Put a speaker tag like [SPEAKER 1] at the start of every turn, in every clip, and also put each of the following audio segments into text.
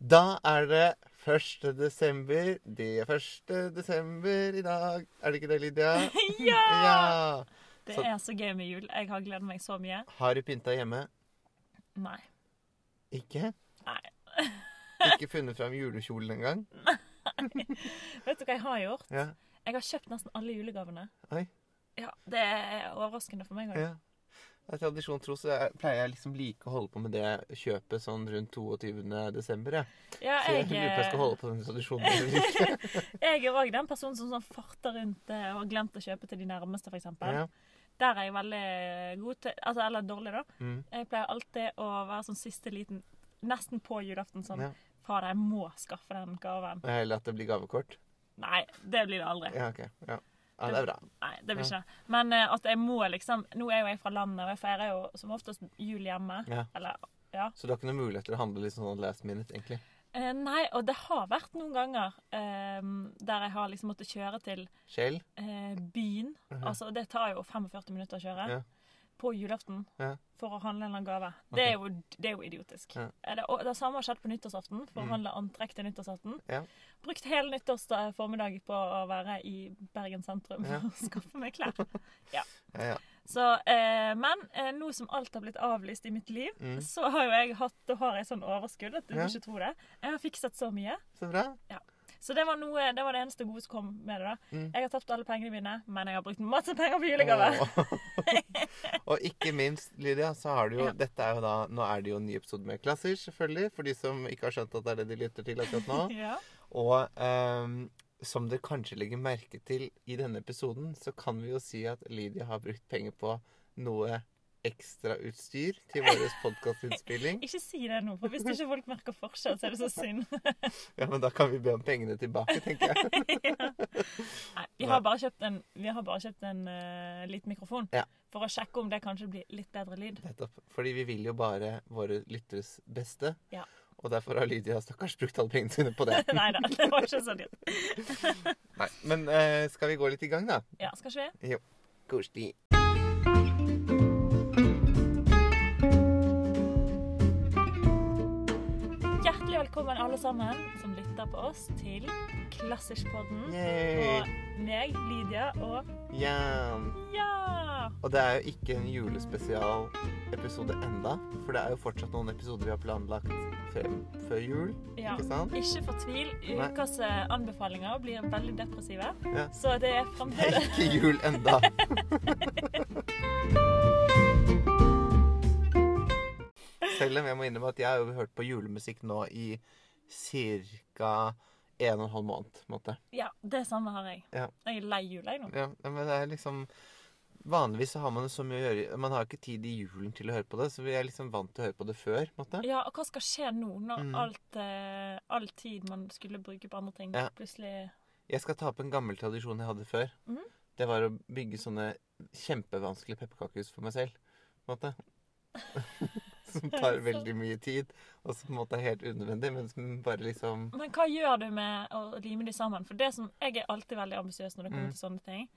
[SPEAKER 1] Da er det 1. desember. Det er 1. desember i dag. Er det ikke det, Lydia?
[SPEAKER 2] Ja!
[SPEAKER 1] ja!
[SPEAKER 2] Det
[SPEAKER 1] Så-
[SPEAKER 2] er så gøy med jul. Jeg har gledet meg så mye.
[SPEAKER 1] Har du pynta hjemme?
[SPEAKER 2] Nei.
[SPEAKER 1] Ikke?
[SPEAKER 2] Nei.
[SPEAKER 1] Ikke funnet fram julekjolen engang? Nei.
[SPEAKER 2] Vet du hva jeg har gjort?
[SPEAKER 1] Ja.
[SPEAKER 2] Jeg har kjøpt nesten alle julegavene.
[SPEAKER 1] Oi.
[SPEAKER 2] Ja, Det er overraskende for meg òg.
[SPEAKER 1] ja. Tradisjon tro så jeg, pleier jeg liksom like å holde på med det kjøpet sånn rundt 22. desember. Jeg.
[SPEAKER 2] Ja,
[SPEAKER 1] Så jeg
[SPEAKER 2] jeg,
[SPEAKER 1] lurer på jeg skal holde på den tradisjonen.
[SPEAKER 2] jeg er òg den personen som sånn farter rundt eh, og har glemt å kjøpe til de nærmeste, f.eks.
[SPEAKER 1] Ja.
[SPEAKER 2] Der er jeg veldig god til Altså, eller dårlig, da.
[SPEAKER 1] Mm.
[SPEAKER 2] Jeg pleier alltid å være sånn siste liten Nesten på julaften sånn
[SPEAKER 1] Ja.
[SPEAKER 2] Fader, jeg må skaffe den gaven.
[SPEAKER 1] Eller at det blir gavekort.
[SPEAKER 2] Nei, det blir det aldri.
[SPEAKER 1] Ja, ok. Ja. Ja, det er bra.
[SPEAKER 2] Nei, det blir ikke det. Men uh, at jeg må liksom Nå er jo jeg fra landet, og jeg feirer jo som oftest jul hjemme.
[SPEAKER 1] Ja.
[SPEAKER 2] Eller ja.
[SPEAKER 1] Så du har ikke noen mulighet til å handle litt sånn last minute, egentlig?
[SPEAKER 2] Uh, nei, og det har vært noen ganger uh, der jeg har liksom måttet kjøre til
[SPEAKER 1] Kjell?
[SPEAKER 2] eh, byen.
[SPEAKER 1] -huh.
[SPEAKER 2] Altså, det tar jo 45 minutter å kjøre.
[SPEAKER 1] Ja.
[SPEAKER 2] På julaften.
[SPEAKER 1] Ja.
[SPEAKER 2] For å handle en eller annen gave. Det, er jo, det er jo idiotisk.
[SPEAKER 1] Ja.
[SPEAKER 2] Det, og det samme har skjedd på nyttårsaften. For
[SPEAKER 1] Mm.
[SPEAKER 2] å handle antrekk til nyttårsaften. Brukt hele nyttårsdag formiddag på å være i Bergen sentrum
[SPEAKER 1] Ja.
[SPEAKER 2] å skaffe meg klær.
[SPEAKER 1] Ja, ja.
[SPEAKER 2] Så, eh, men eh, nå som alt har blitt avlyst i mitt liv,
[SPEAKER 1] Mm.
[SPEAKER 2] så har jo jeg hatt og har jeg sånn overskudd at du ikke tror det. Jeg har fikset så mye.
[SPEAKER 1] Så bra.
[SPEAKER 2] Så det var, noe, det var det eneste gode som kom med det. da.
[SPEAKER 1] Mm.
[SPEAKER 2] Jeg har tapt alle pengene mine, men jeg har brukt masse penger på julegave.
[SPEAKER 1] Oh. og ikke minst, Lydia, så har du jo
[SPEAKER 2] Ja.
[SPEAKER 1] Dette er jo da Nå er det jo en ny episode med Klasser, selvfølgelig, for de som ikke har skjønt at det er det de lytter til akkurat nå.
[SPEAKER 2] ja.
[SPEAKER 1] Og ehm, som dere kanskje legger merke til i denne episoden, så kan vi jo si at Lydia har brukt penger på noe ekstrautstyr til vår podkastinnspilling.
[SPEAKER 2] Ikke si det nå, for hvis ikke folk merker forskjell, så er det så synd.
[SPEAKER 1] Ja, men da kan vi be om pengene tilbake, tenker jeg.
[SPEAKER 2] ja. Nei, vi har bare kjøpt en, vi har bare kjøpt en uh, liten mikrofon
[SPEAKER 1] Ja.
[SPEAKER 2] for å sjekke om det kanskje blir litt bedre lyd.
[SPEAKER 1] Nettopp. Fordi vi vil jo bare våre lytteres beste.
[SPEAKER 2] Ja.
[SPEAKER 1] Og derfor har Lydia stakkars brukt alle pengene sine på det.
[SPEAKER 2] Nei da, det var ikke sånn.
[SPEAKER 1] Nei, Men eh, skal vi gå litt i gang, da?
[SPEAKER 2] Ja, skal ikke vi?
[SPEAKER 1] Koselig.
[SPEAKER 2] Velkommen alle sammen som lytter på oss til Klassiskpodden.
[SPEAKER 1] Yay.
[SPEAKER 2] Og meg, Lydia, og
[SPEAKER 1] Jan.
[SPEAKER 2] ja!
[SPEAKER 1] Og det er jo ikke en julespesialepisode enda, for det er jo fortsatt noen episoder vi har planlagt frem før jul.
[SPEAKER 2] ja.
[SPEAKER 1] Ikke sant?
[SPEAKER 2] Ikke fortvil. Ukas eh, anbefalinger blir veldig depressive.
[SPEAKER 1] Ja.
[SPEAKER 2] Så det er
[SPEAKER 1] Det er
[SPEAKER 2] fremdeles
[SPEAKER 1] ikke jul enda. Selv om jeg må innrømme at jeg har jo hørt på julemusikk nå i ca. en og en halv måned. måte.
[SPEAKER 2] Ja, det samme har jeg.
[SPEAKER 1] Ja.
[SPEAKER 2] Jeg er lei jula, jeg nå.
[SPEAKER 1] Ja, men det er liksom Vanligvis så har man så mye å gjøre Man har ikke tid i julen til å høre på det, så vi er liksom vant til å høre på det før. Måtte.
[SPEAKER 2] Ja, og hva skal skje nå, når
[SPEAKER 1] Mm.
[SPEAKER 2] alt, eh, all tid man skulle bruke på andre ting,
[SPEAKER 1] Ja.
[SPEAKER 2] plutselig
[SPEAKER 1] Jeg skal ta opp en gammel tradisjon jeg hadde før.
[SPEAKER 2] Mm.
[SPEAKER 1] Det var å bygge sånne kjempevanskelige pepperkakehus for meg selv. på en måte. som tar veldig mye tid, og som på en måte er helt unødvendig, men som bare liksom
[SPEAKER 2] Men hva gjør du med å lime de sammen? For det som, Jeg er alltid veldig ambisiøs når det kommer
[SPEAKER 1] Mm.
[SPEAKER 2] til sånne ting.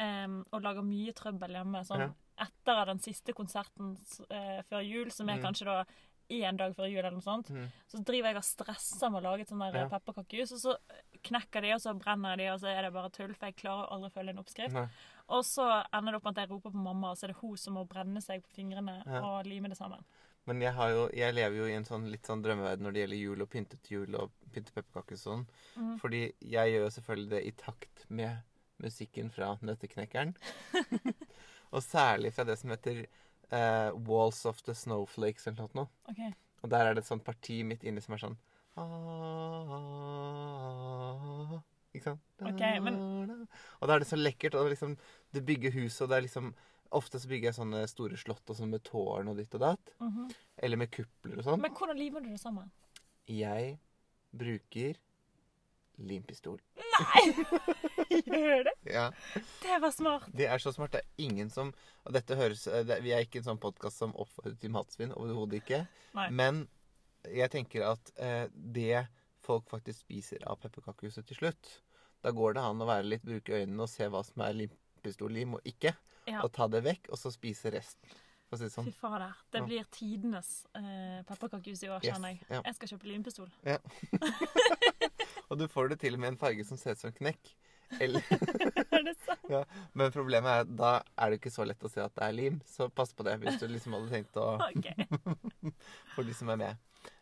[SPEAKER 2] Um, og lager mye trøbbel hjemme. Sånn
[SPEAKER 1] Ja.
[SPEAKER 2] etter den siste konserten eh, før jul, som er
[SPEAKER 1] Mm.
[SPEAKER 2] kanskje da én dag før jul, eller noe sånt,
[SPEAKER 1] mm,
[SPEAKER 2] så driver jeg og stresser med å lage et sånt der
[SPEAKER 1] Ja.
[SPEAKER 2] pepperkakehus, og så knekker de, og så brenner de, og så er det bare tull, for jeg klarer aldri å følge en oppskrift.
[SPEAKER 1] nei.
[SPEAKER 2] Og så ender det opp med at jeg roper på mamma, og så er det hun som må brenne seg på fingrene
[SPEAKER 1] Ja.
[SPEAKER 2] og lime det sammen.
[SPEAKER 1] Men jeg, har jo, jeg lever jo i en sånn litt sånn drømmeverden når det gjelder jul og pyntet jul og pyntet pepperkaker og sånn.
[SPEAKER 2] Mm.
[SPEAKER 1] Fordi jeg gjør jo selvfølgelig det i takt med musikken fra Nøtteknekkeren. og særlig fra det som heter uh, Walls of the Snowflakes eller noe.
[SPEAKER 2] Okay.
[SPEAKER 1] Og der er det et sånt parti midt inni som er sånn ah, Ikke sant?
[SPEAKER 2] Okay, men-
[SPEAKER 1] Og da er det så lekkert, og liksom Du bygger huset, og det er liksom Ofte så bygger jeg sånne store slott og sånn med tårn og ditt og datt.
[SPEAKER 2] Mhm.
[SPEAKER 1] Eller med kupler og sånn.
[SPEAKER 2] Men hvordan limer du det sammen?
[SPEAKER 1] Jeg bruker limpistol.
[SPEAKER 2] Nei! Gjør det?
[SPEAKER 1] Ja.
[SPEAKER 2] Det var smart.
[SPEAKER 1] Det er så smart. Det er ingen som Og dette høres eh, det, Vi er ikke en sånn podkast som oppfordrer til matsvinn. Overhodet ikke.
[SPEAKER 2] Nei.
[SPEAKER 1] Men jeg tenker at eh, det folk faktisk spiser av pepperkakehuset til slutt Da går det an å være litt bruke øynene og se hva som er limpistollim og ikke.
[SPEAKER 2] Ja.
[SPEAKER 1] Og ta det vekk, og så spise resten. for å si det sånn.
[SPEAKER 2] Fy fader. Det
[SPEAKER 1] Ja.
[SPEAKER 2] blir tidenes eh, pepperkakehus i år, kjenner jeg.
[SPEAKER 1] ja.
[SPEAKER 2] Jeg skal kjøpe limpistol.
[SPEAKER 1] Og du får det til med en farge som ser ut som knekk. Eller,
[SPEAKER 2] er det sant?
[SPEAKER 1] men problemet er at da er det ikke så lett å se at det er lim, så pass på det hvis du liksom hadde tenkt å. For de som er med.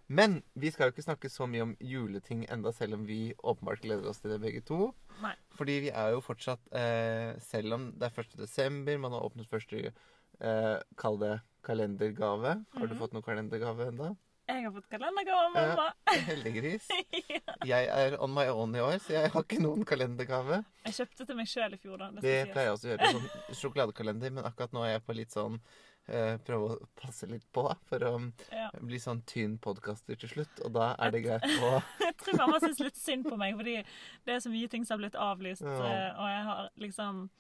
[SPEAKER 1] Men vi skal jo ikke snakke så mye om juleting enda, selv om vi åpenbart gleder oss til det begge to.
[SPEAKER 2] Nei.
[SPEAKER 1] Fordi vi er jo fortsatt eh, Selv om det er 1. desember, man har åpnet første eh, Kall det kalendergave. Har du
[SPEAKER 2] Mhm.
[SPEAKER 1] fått noen kalendergave enda?
[SPEAKER 2] Jeg har fått kalendergave av mamma.
[SPEAKER 1] Heldiggris. Jeg er on my own i år, så jeg har ikke noen kalendergave.
[SPEAKER 2] Jeg kjøpte til meg sjøl i fjor, da. Det,
[SPEAKER 1] Det pleier jeg også å gjøre. Sånn sjokoladekalender. Men akkurat nå er jeg på litt sånn eh, Prøve å passe litt på for å
[SPEAKER 2] Ja.
[SPEAKER 1] bli sånn tynn podkaster til slutt. Og da er det greit å
[SPEAKER 2] Jeg tror mamma syns litt synd på meg, fordi det er så mye ting som har blitt avlyst.
[SPEAKER 1] Ja.
[SPEAKER 2] eh, Og jeg har liksom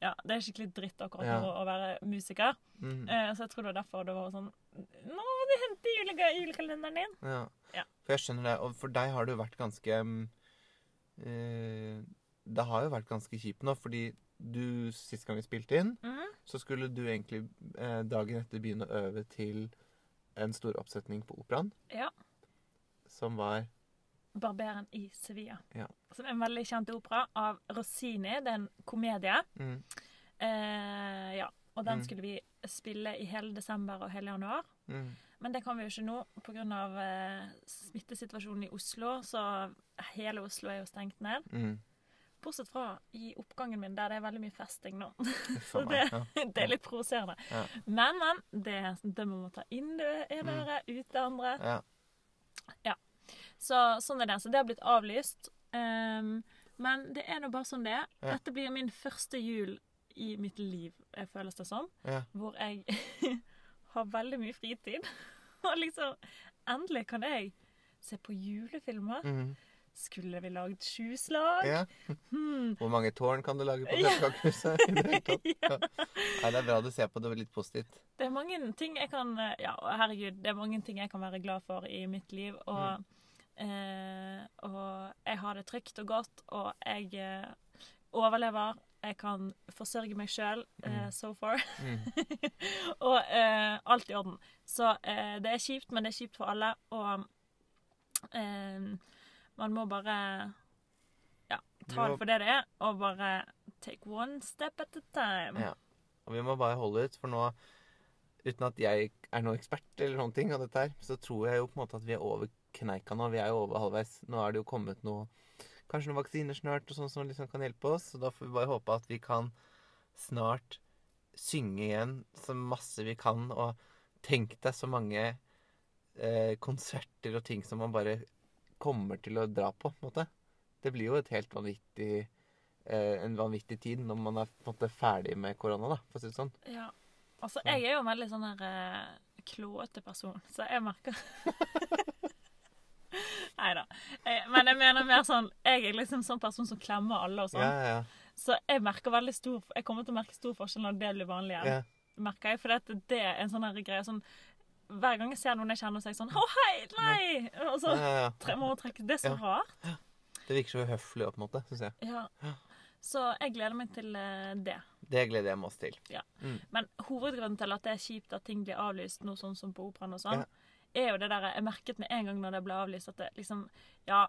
[SPEAKER 2] Ja, det er skikkelig dritt akkurat
[SPEAKER 1] Ja.
[SPEAKER 2] nå å være musiker.
[SPEAKER 1] mm,
[SPEAKER 2] Eh, Så jeg tror det var derfor det var sånn Nå må du hente julega- julekalenderen din.
[SPEAKER 1] ja.
[SPEAKER 2] Ja.
[SPEAKER 1] For jeg skjønner det. Og for deg har det jo vært ganske eh, Det har jo vært ganske kjipt nå, fordi du sist gang vi spilte inn,
[SPEAKER 2] Mm.
[SPEAKER 1] så skulle du egentlig eh, dagen etter begynne å øve til en stor oppsetning på operaen,
[SPEAKER 2] Ja.
[SPEAKER 1] som var
[SPEAKER 2] 'Barberen i Sevilla'.
[SPEAKER 1] Ja.
[SPEAKER 2] Som er en veldig kjent opera av Rossini. Det er en komedie.
[SPEAKER 1] mm,
[SPEAKER 2] Eh, ja. Og den
[SPEAKER 1] Mm.
[SPEAKER 2] skulle vi spille i hele desember og hele januar.
[SPEAKER 1] mm,
[SPEAKER 2] Men det kan vi jo ikke nå pga. Eh, smittesituasjonen i Oslo. Så hele Oslo er jo stengt ned.
[SPEAKER 1] mm.
[SPEAKER 2] Bortsett fra i oppgangen min, der det er veldig mye festing nå. Så
[SPEAKER 1] det,
[SPEAKER 2] det er litt provoserende.
[SPEAKER 1] Ja.
[SPEAKER 2] Men, men. Det er må man ta inn det ene
[SPEAKER 1] Mm.
[SPEAKER 2] øret, ut det andre.
[SPEAKER 1] Ja.
[SPEAKER 2] Så sånn er det. Så det har blitt avlyst. Um, men det er nå bare sånn det er.
[SPEAKER 1] Ja.
[SPEAKER 2] Dette blir min første jul i mitt liv, eh, føles det som. Hvor jeg har veldig mye fritid. Og liksom Endelig kan jeg se på julefilmer.
[SPEAKER 1] Mm.
[SPEAKER 2] Skulle vi lagd sju slag?
[SPEAKER 1] ja.
[SPEAKER 2] Hmm.
[SPEAKER 1] Hvor mange tårn kan du lage på pepperkakehuset?
[SPEAKER 2] ja.
[SPEAKER 1] Nei, det er bra du ser på det litt positivt.
[SPEAKER 2] Det er mange ting jeg kan eh, Ja, herregud, det er mange ting jeg kan være glad for i mitt liv. Og, eh, og jeg har det trygt og godt, og jeg eh, overlever. Jeg kan forsørge meg sjøl eh,
[SPEAKER 1] Mm.
[SPEAKER 2] so far.
[SPEAKER 1] Mm.
[SPEAKER 2] og eh, alt i orden. Så eh, det er kjipt, men det er kjipt for alle. Og eh, man må bare ja, ta det for det det er, og bare take one step at a time.
[SPEAKER 1] Ja. Og vi må bare holde ut, for nå Uten at jeg er noen ekspert eller noen ting av dette her, så tror jeg jo på en måte at vi er over kneika nå. Vi er jo over halvveis. Nå er det jo kommet noe Kanskje noen vaksiner snart og sånn som liksom kan hjelpe oss. Så da får vi bare håpe at vi kan snart synge igjen så masse vi kan. Og tenk deg så mange eh, konserter og ting som man bare kommer til å dra på, på en måte. Det blir jo et helt vanvittig eh, en vanvittig tid når man er på en måte ferdig med korona, da, for å si det sånn.
[SPEAKER 2] Ja. Altså, jeg er jo en veldig sånn der eh, klåete person, så jeg merker Nei da. Men jeg mener mer sånn Jeg er liksom sånn person som klemmer alle og sånn.
[SPEAKER 1] Ja, ja, ja.
[SPEAKER 2] Så jeg merker veldig stor Jeg kommer til å merke stor forskjell når det blir vanlig igjen.
[SPEAKER 1] ja.
[SPEAKER 2] Merker jeg, For det, det er en sånn greie sånn Hver gang jeg ser noen jeg kjenner, så er jeg sånn Å, hei! Nei! Og så
[SPEAKER 1] ja, ja, ja.
[SPEAKER 2] tre, må trekke Det er så
[SPEAKER 1] Ja.
[SPEAKER 2] rart.
[SPEAKER 1] Det virker så uhøflig på en måte, syns jeg.
[SPEAKER 2] Ja.
[SPEAKER 1] Ja.
[SPEAKER 2] Så jeg gleder meg til eh, det.
[SPEAKER 1] Det gleder jeg meg også til.
[SPEAKER 2] Men hovedgrunnen til at det er kjipt at ting blir avlyst, noe sånn som på operaen og sånn,
[SPEAKER 1] Ja.
[SPEAKER 2] er jo det der Jeg merket med en gang når det ble avlyst, at det liksom Ja,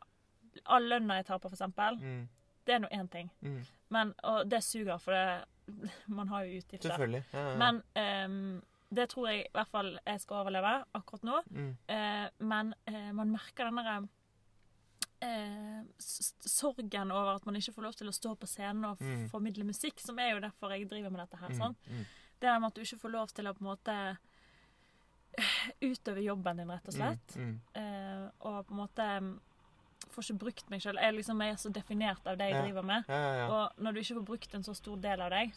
[SPEAKER 2] all lønna jeg på, for eksempel,
[SPEAKER 1] Mm,
[SPEAKER 2] det er nå én ting.
[SPEAKER 1] mm.
[SPEAKER 2] Men, og det suger, for det, man har jo utgifter.
[SPEAKER 1] Selvfølgelig. Ja, ja.
[SPEAKER 2] Men ehm, det tror jeg i hvert fall jeg skal overleve akkurat nå.
[SPEAKER 1] mm.
[SPEAKER 2] Eh, men eh, man merker den derre eh, sorgen over at man ikke får lov til å stå på scenen og
[SPEAKER 1] Mm.
[SPEAKER 2] formidle musikk, som er jo derfor jeg driver med dette her.
[SPEAKER 1] Mm,
[SPEAKER 2] sånn.
[SPEAKER 1] mm,
[SPEAKER 2] Det der med at du ikke får lov til å på en måte eh, utøve jobben din, rett og slett.
[SPEAKER 1] Mm,
[SPEAKER 2] Eh, og på en måte mm, får ikke brukt meg sjøl. Jeg liksom er så definert av det jeg
[SPEAKER 1] Ja.
[SPEAKER 2] driver med.
[SPEAKER 1] ja, ja, ja.
[SPEAKER 2] Og når du ikke får brukt en så stor del av deg,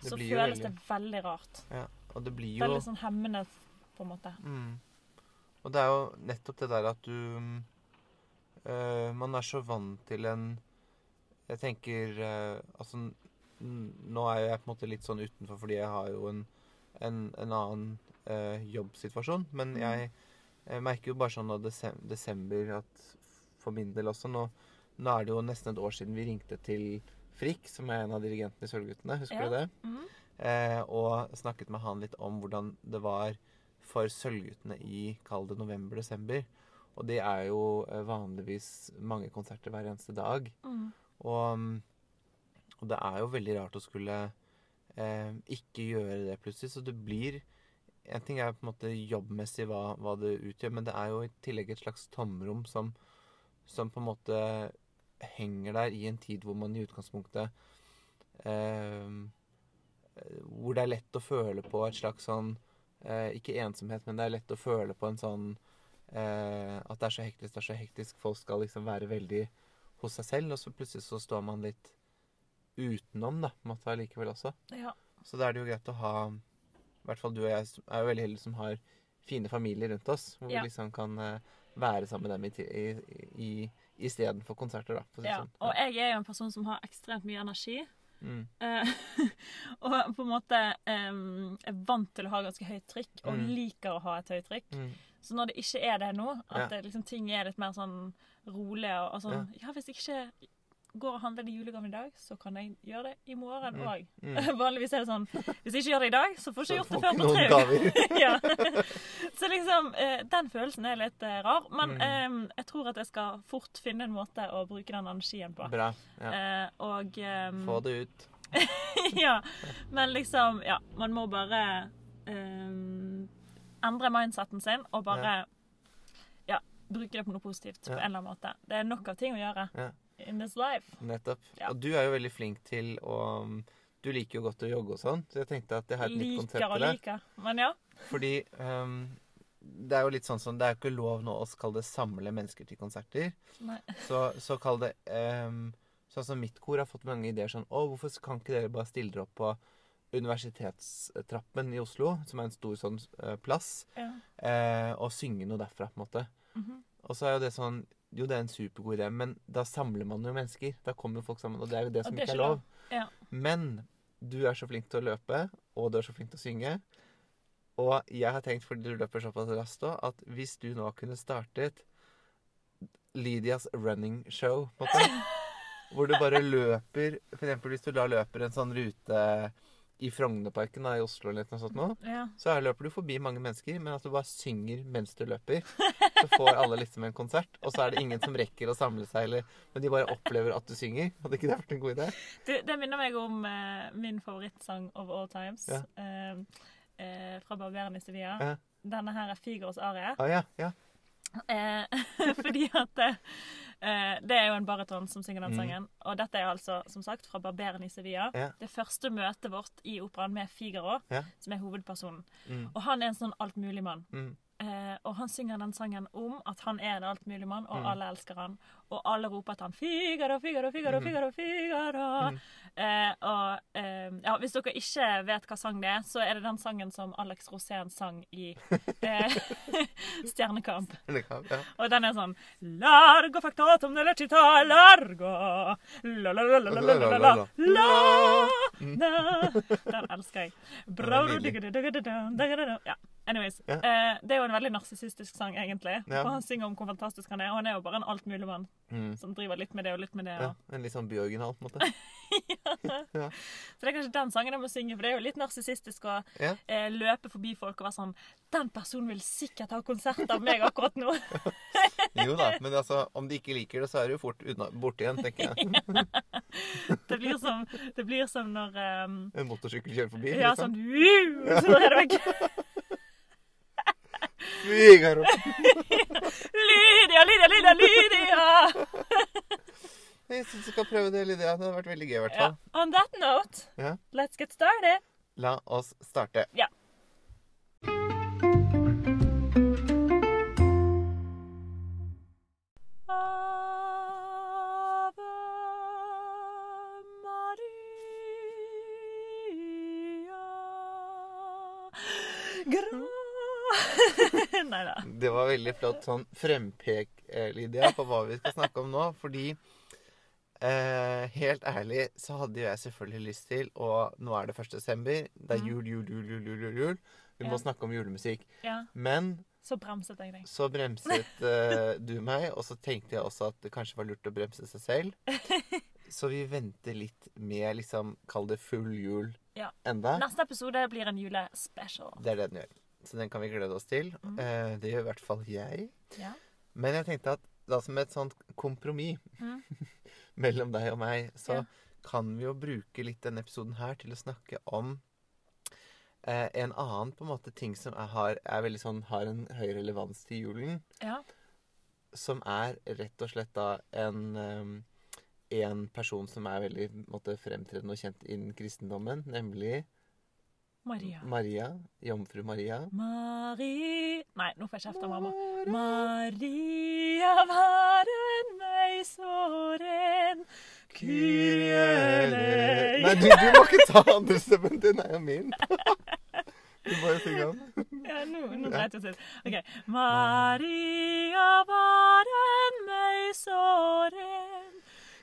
[SPEAKER 2] så føles
[SPEAKER 1] veldig
[SPEAKER 2] det veldig rart.
[SPEAKER 1] Og det blir jo
[SPEAKER 2] Veldig sånn hemmende, på en måte.
[SPEAKER 1] mm. Og det er jo nettopp det der at du mm, eh, Man er så vant til en Jeg tenker øh, Altså Nå er jeg på en måte litt sånn utenfor fordi jeg har jo en, en, en annen øh, jobbsituasjon. Men
[SPEAKER 2] Mm.
[SPEAKER 1] jeg, jeg merker jo bare sånn av desem desember at for min del også nå, nå er det jo nesten et år siden vi ringte til Frikk, som er en av dirigentene i Sølvguttene. Husker
[SPEAKER 2] Ja.
[SPEAKER 1] du det?
[SPEAKER 2] Mhm.
[SPEAKER 1] Eh, og snakket med han litt om hvordan det var for Sølvguttene i kall det november-desember. Og det er jo eh, vanligvis mange konserter hver eneste dag.
[SPEAKER 2] Mm.
[SPEAKER 1] Og, mm, og det er jo veldig rart å skulle eh, ikke gjøre det plutselig. Så det blir En ting er på en måte jobbmessig hva, hva det utgjør, men det er jo i tillegg et slags tomrom som, som på en måte henger der i en tid hvor man i utgangspunktet eh, Hvor det er lett å føle på et slags sånn eh, Ikke ensomhet, men det er lett å føle på en sånn eh, At det er så hektisk, det er så hektisk. Folk skal liksom være veldig hos seg selv, og så plutselig så står man litt utenom, da, på en måte allikevel også.
[SPEAKER 2] Ja.
[SPEAKER 1] Så da er det jo greit å ha I hvert fall du og jeg er jo veldig heldige som har fine familier rundt oss, hvor
[SPEAKER 2] Ja.
[SPEAKER 1] vi liksom kan eh, være sammen med dem i, i, i, istedenfor konserter, da. Si
[SPEAKER 2] ja.
[SPEAKER 1] sånn.
[SPEAKER 2] Og jeg er jo en person som har ekstremt mye energi.
[SPEAKER 1] Mm.
[SPEAKER 2] Eh, og på en måte um, er vant til å ha ganske høyt trykk, og
[SPEAKER 1] Mm.
[SPEAKER 2] liker å ha et høyt trykk.
[SPEAKER 1] Mm.
[SPEAKER 2] Så når det ikke er det nå,
[SPEAKER 1] Ja.
[SPEAKER 2] at det, liksom, ting er litt mer sånn rolig og, og sånn ja. hvis ikke går og handler de julegavene i dag, så kan jeg gjøre det i morgen
[SPEAKER 1] Mm.
[SPEAKER 2] òg.
[SPEAKER 1] Mm.
[SPEAKER 2] Vanligvis er det sånn Hvis jeg ikke gjør det i dag, så får jeg ikke
[SPEAKER 1] Så
[SPEAKER 2] gjort det før på tre uker. ja. Så liksom, eh, den følelsen er litt eh, rar. Men
[SPEAKER 1] Mm.
[SPEAKER 2] eh, jeg tror at jeg skal fort finne en måte å bruke den energien på.
[SPEAKER 1] Bra. Ja.
[SPEAKER 2] Eh, og ehm,
[SPEAKER 1] Få det ut.
[SPEAKER 2] ja. Men liksom, ja. Man må bare ehm, endre mindseten sin og bare ja. bruke det på noe positivt
[SPEAKER 1] Ja.
[SPEAKER 2] på en eller annen måte. Det er nok av ting å gjøre
[SPEAKER 1] Ja.
[SPEAKER 2] In this life.
[SPEAKER 1] Nettopp.
[SPEAKER 2] Ja.
[SPEAKER 1] Og du er jo veldig flink til å um, Du liker jo godt å jogge og sånn, så jeg tenkte at jeg har et nytt konsept
[SPEAKER 2] Liker og
[SPEAKER 1] til deg.
[SPEAKER 2] liker. Men ja.
[SPEAKER 1] Fordi um, det er jo litt sånn som Det er jo ikke lov nå å kalle det samle mennesker til konserter.
[SPEAKER 2] Nei.
[SPEAKER 1] Så, så kall det um, Sånn som mitt kor har fått mange ideer sånn Å, hvorfor kan ikke dere bare stille dere opp på Universitetstrappen i Oslo, som er en stor sånn eh, plass,
[SPEAKER 2] Ja.
[SPEAKER 1] eh, og synge noe derfra, på en måte.
[SPEAKER 2] Mhm.
[SPEAKER 1] Og så er jo det sånn Jo, det er en supergod idé, men da samler man jo mennesker. Da kommer jo folk sammen, og det er jo det som
[SPEAKER 2] det
[SPEAKER 1] ikke er lov.
[SPEAKER 2] Ja.
[SPEAKER 1] Men du er så flink til å løpe, og du er så flink til å synge. Og jeg har tenkt, fordi du løper såpass raskt òg, at hvis du nå kunne startet Lydias running show, på en måte, hvor du bare løper For eksempel hvis du da løper en sånn rute i Frognerparken i Oslo eller noe sånt nå,
[SPEAKER 2] ja.
[SPEAKER 1] så løper du forbi mange mennesker, men at du bare synger mens du løper. Så får alle liksom en konsert, og så er det ingen som rekker å samle seg, eller, men de bare opplever at du synger. Hadde ikke det vært en god idé?
[SPEAKER 2] Du, det minner meg om uh, min favorittsang of all times.
[SPEAKER 1] Ja.
[SPEAKER 2] uh, uh, fra Barberen i Sevilla.
[SPEAKER 1] Ja.
[SPEAKER 2] Denne her er Figaros arie.
[SPEAKER 1] Ah, ja, ja.
[SPEAKER 2] Fordi at det er jo en bariton som synger den
[SPEAKER 1] Mm.
[SPEAKER 2] sangen. Og dette er altså, som sagt, fra Barberen i Sevilla.
[SPEAKER 1] Ja.
[SPEAKER 2] Det første møtet vårt i operaen med Figaro,
[SPEAKER 1] Ja.
[SPEAKER 2] som er hovedpersonen.
[SPEAKER 1] Mm,
[SPEAKER 2] Og han er en sånn altmuligmann.
[SPEAKER 1] mm,
[SPEAKER 2] Eh, og han synger den sangen om at han er en altmuligmann, og
[SPEAKER 1] Mm.
[SPEAKER 2] alle elsker han. Og alle roper til han 'Figaro, Figaro, Figaro,
[SPEAKER 1] Mm.
[SPEAKER 2] Figaro'. Figaro.
[SPEAKER 1] Mm.
[SPEAKER 2] Eh, og eh, ja, hvis dere ikke vet hva sang det er, så er det den sangen som Alex Rosén sang i eh, Stjernekamp.
[SPEAKER 1] Stjernekamp ja.
[SPEAKER 2] Og den er sånn Largo factatum nella città largo La la la la la la la la Den elsker jeg.
[SPEAKER 1] Er.
[SPEAKER 2] Ja, anyways.
[SPEAKER 1] Ja.
[SPEAKER 2] Eh, det er jo en veldig narsissistisk sang, egentlig. For han synger om hvor fantastisk han er, og han er jo bare en altmuligmann
[SPEAKER 1] Mm.
[SPEAKER 2] som driver litt med det og litt med det.
[SPEAKER 1] ja.
[SPEAKER 2] Og.
[SPEAKER 1] En litt sånn byoriginal, på en måte.
[SPEAKER 2] Så det er kanskje den sangen jeg må synge, for det er jo litt narsissistisk å
[SPEAKER 1] Ja.
[SPEAKER 2] eh, løpe forbi folk og være sånn Den personen vil sikkert ha konsert av meg akkurat nå.
[SPEAKER 1] Jo da, men altså, om de ikke liker det, så er det jo fort borte igjen, tenker jeg.
[SPEAKER 2] Det blir som, det blir som når um,
[SPEAKER 1] En motorsykkel kjører forbi.
[SPEAKER 2] Ja,
[SPEAKER 1] liksom.
[SPEAKER 2] sånn! Så er det vekk.
[SPEAKER 1] Figaro.
[SPEAKER 2] Lydia, Lydia, Lydia, Lydia!
[SPEAKER 1] Syns du skal prøve det, Lydia. Det hadde vært veldig gøy, i hvert
[SPEAKER 2] Ja. On that note,
[SPEAKER 1] Ja.
[SPEAKER 2] let's get started.
[SPEAKER 1] La oss starte.
[SPEAKER 2] Ja.
[SPEAKER 1] Det var veldig flott sånn frempek, eh, Lydia, på hva vi skal snakke om nå. Fordi eh, helt ærlig så hadde jo jeg selvfølgelig lyst til Og nå er det 1. desember. Det er
[SPEAKER 2] Mm.
[SPEAKER 1] jul, jul, jul, jul, jul. jul, jul. Vi må
[SPEAKER 2] Ja.
[SPEAKER 1] snakke om julemusikk.
[SPEAKER 2] Ja,
[SPEAKER 1] Men
[SPEAKER 2] så bremset jeg deg.
[SPEAKER 1] så bremset eh, du meg, og så tenkte jeg også at det kanskje var lurt å bremse seg selv. Så vi venter litt med liksom, kall det full jul
[SPEAKER 2] Ja.
[SPEAKER 1] enda.
[SPEAKER 2] Neste episode blir en julespecial.
[SPEAKER 1] Det er det den gjør. Så den kan vi glede oss til.
[SPEAKER 2] Mm.
[SPEAKER 1] Eh, det gjør i hvert fall jeg.
[SPEAKER 2] Ja.
[SPEAKER 1] Men jeg tenkte at da som et sånt kompromiss
[SPEAKER 2] Mm.
[SPEAKER 1] mellom deg og meg, så
[SPEAKER 2] Ja.
[SPEAKER 1] kan vi jo bruke litt denne episoden her til å snakke om eh, en annen på en måte ting som er, har, er veldig sånn, har en høy relevans til julen.
[SPEAKER 2] ja.
[SPEAKER 1] Som er rett og slett da en, um, en person som er veldig måte, fremtredende og kjent innen kristendommen, nemlig
[SPEAKER 2] Maria.
[SPEAKER 1] Maria. Jomfru Maria.
[SPEAKER 2] Mari Nei, nå får jeg kjeft av mamma. Maria var en meg så ren Kyrie
[SPEAKER 1] Nei, du, du må ikke ta andre stemmen. Den er jo min. Du bare synger den.
[SPEAKER 2] Ja, nå, nå dreit det seg. OK. Maria var en meg så ren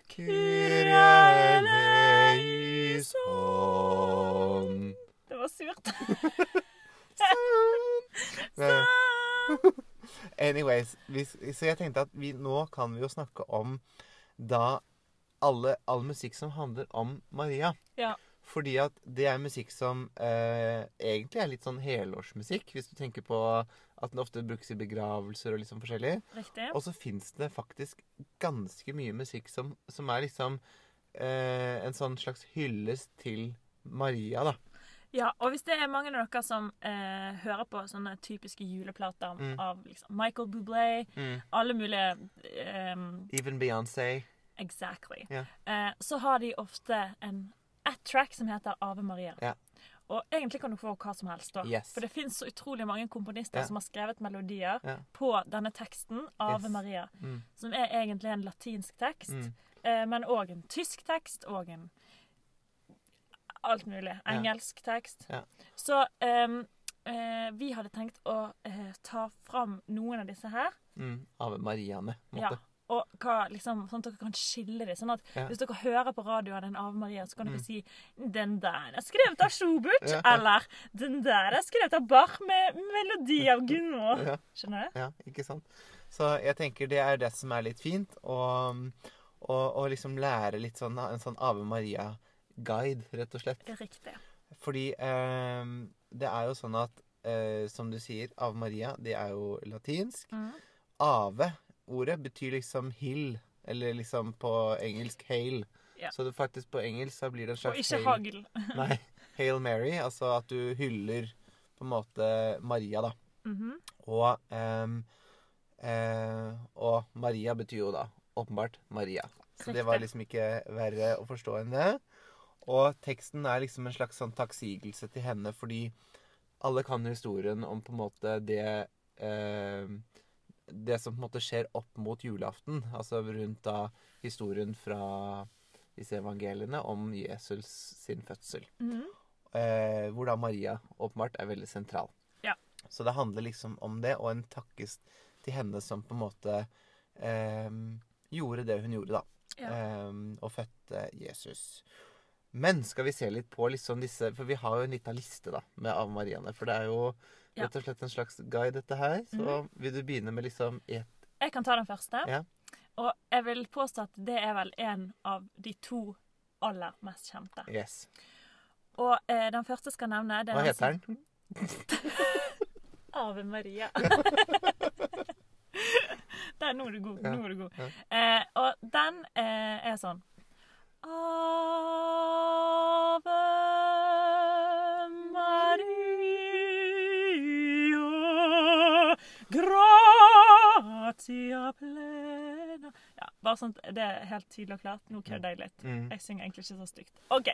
[SPEAKER 1] Kyrie eleison.
[SPEAKER 2] Det var surt.
[SPEAKER 1] Sånn. Anyways, vi, så jeg tenkte at vi, nå kan vi jo snakke om da alle, all musikk som handler om Maria.
[SPEAKER 2] Ja.
[SPEAKER 1] Fordi at det er musikk som eh, egentlig er litt sånn helårsmusikk, hvis du tenker på at den ofte brukes i begravelser og sånn forskjellig.
[SPEAKER 2] Riktig.
[SPEAKER 1] Og så fins det faktisk ganske mye musikk som, som er liksom eh, en sånn slags hyllest til Maria, da.
[SPEAKER 2] Ja, og hvis det er mange av dere som eh, hører på sånne typiske juleplater
[SPEAKER 1] Mm.
[SPEAKER 2] av liksom Michael Bublé, alle mulige um,
[SPEAKER 1] Even Beyoncé.
[SPEAKER 2] Exactly.
[SPEAKER 1] Yeah.
[SPEAKER 2] Eh, så har de ofte en ett track som heter Ave Maria.
[SPEAKER 1] Yeah.
[SPEAKER 2] Og egentlig kan du få hva som helst. da.
[SPEAKER 1] Yes.
[SPEAKER 2] For det fins så utrolig mange komponister
[SPEAKER 1] yeah.
[SPEAKER 2] som har skrevet melodier på denne teksten, Ave
[SPEAKER 1] Yes.
[SPEAKER 2] Maria,
[SPEAKER 1] Mm.
[SPEAKER 2] som er egentlig en latinsk tekst,
[SPEAKER 1] Mm.
[SPEAKER 2] eh, men òg en tysk tekst og en alt mulig. Engelsk tekst.
[SPEAKER 1] Ja.
[SPEAKER 2] Så um, uh, vi hadde tenkt å uh, ta fram noen av disse her.
[SPEAKER 1] Mm. Ave Mariane. på en
[SPEAKER 2] Ja. Og hva, liksom, sånn at dere kan skille det. Sånn at
[SPEAKER 1] Ja.
[SPEAKER 2] Hvis dere hører på radioen en Ave Maria, så kan dere
[SPEAKER 1] Mm.
[SPEAKER 2] si 'Den der er skrevet av Schubert',
[SPEAKER 1] Ja.
[SPEAKER 2] eller 'Den der er skrevet av Bach med melodi av Gunvor'.
[SPEAKER 1] Ja.
[SPEAKER 2] Skjønner du?
[SPEAKER 1] Ja, ikke sant? Så jeg tenker det er det som er litt fint. Og liksom lære litt sånn en sånn Ave Maria-guide, rett og slett.
[SPEAKER 2] Riktig.
[SPEAKER 1] Fordi eh, det er jo sånn at eh, som du sier, Ave Maria, det er jo latinsk.
[SPEAKER 2] Mm.
[SPEAKER 1] Ave-ordet betyr liksom hill, eller liksom på engelsk hail.
[SPEAKER 2] Ja.
[SPEAKER 1] Så det faktisk på engelsk så blir det en
[SPEAKER 2] Og ikke hagl.
[SPEAKER 1] Nei, Hail Mary, altså at du hyller på en måte Maria, da.
[SPEAKER 2] Mhm.
[SPEAKER 1] Og, ehm, eh, og Maria betyr jo da åpenbart Maria. Så det var liksom ikke verre å forstå enn det. Og teksten er liksom en slags sånn takksigelse til henne, fordi alle kan historien om på en måte det eh, Det som på en måte skjer opp mot julaften. Altså rundt da historien fra disse evangeliene om Jesus sin fødsel.
[SPEAKER 2] Mhm.
[SPEAKER 1] Eh, hvor da Maria åpenbart er veldig sentral.
[SPEAKER 2] Ja.
[SPEAKER 1] Så det handler liksom om det, og en takkes til henne som på en måte eh, gjorde det hun gjorde, da.
[SPEAKER 2] Ja.
[SPEAKER 1] Eh, og fødte Jesus. Men skal vi se litt på liksom disse For vi har jo en liten liste da, med Ave Mariaene. For det er jo
[SPEAKER 2] Ja.
[SPEAKER 1] rett og slett en slags guide, dette her. Så
[SPEAKER 2] mm.
[SPEAKER 1] vil du begynne med liksom et
[SPEAKER 2] Jeg kan ta den første.
[SPEAKER 1] Ja.
[SPEAKER 2] Og jeg vil påstå at det er vel en av de to aller mest kjente.
[SPEAKER 1] Yes.
[SPEAKER 2] Og eh, den første skal nevne det
[SPEAKER 1] Hva heter den?
[SPEAKER 2] Ave Maria. Der, nå er du god. Nå er du god.
[SPEAKER 1] ja.
[SPEAKER 2] Eh, og den eh, er sånn bare sånn at det er helt tydelig og klart. Nå kødder jeg litt.
[SPEAKER 1] Mm.
[SPEAKER 2] Jeg synger egentlig ikke så stygt. OK.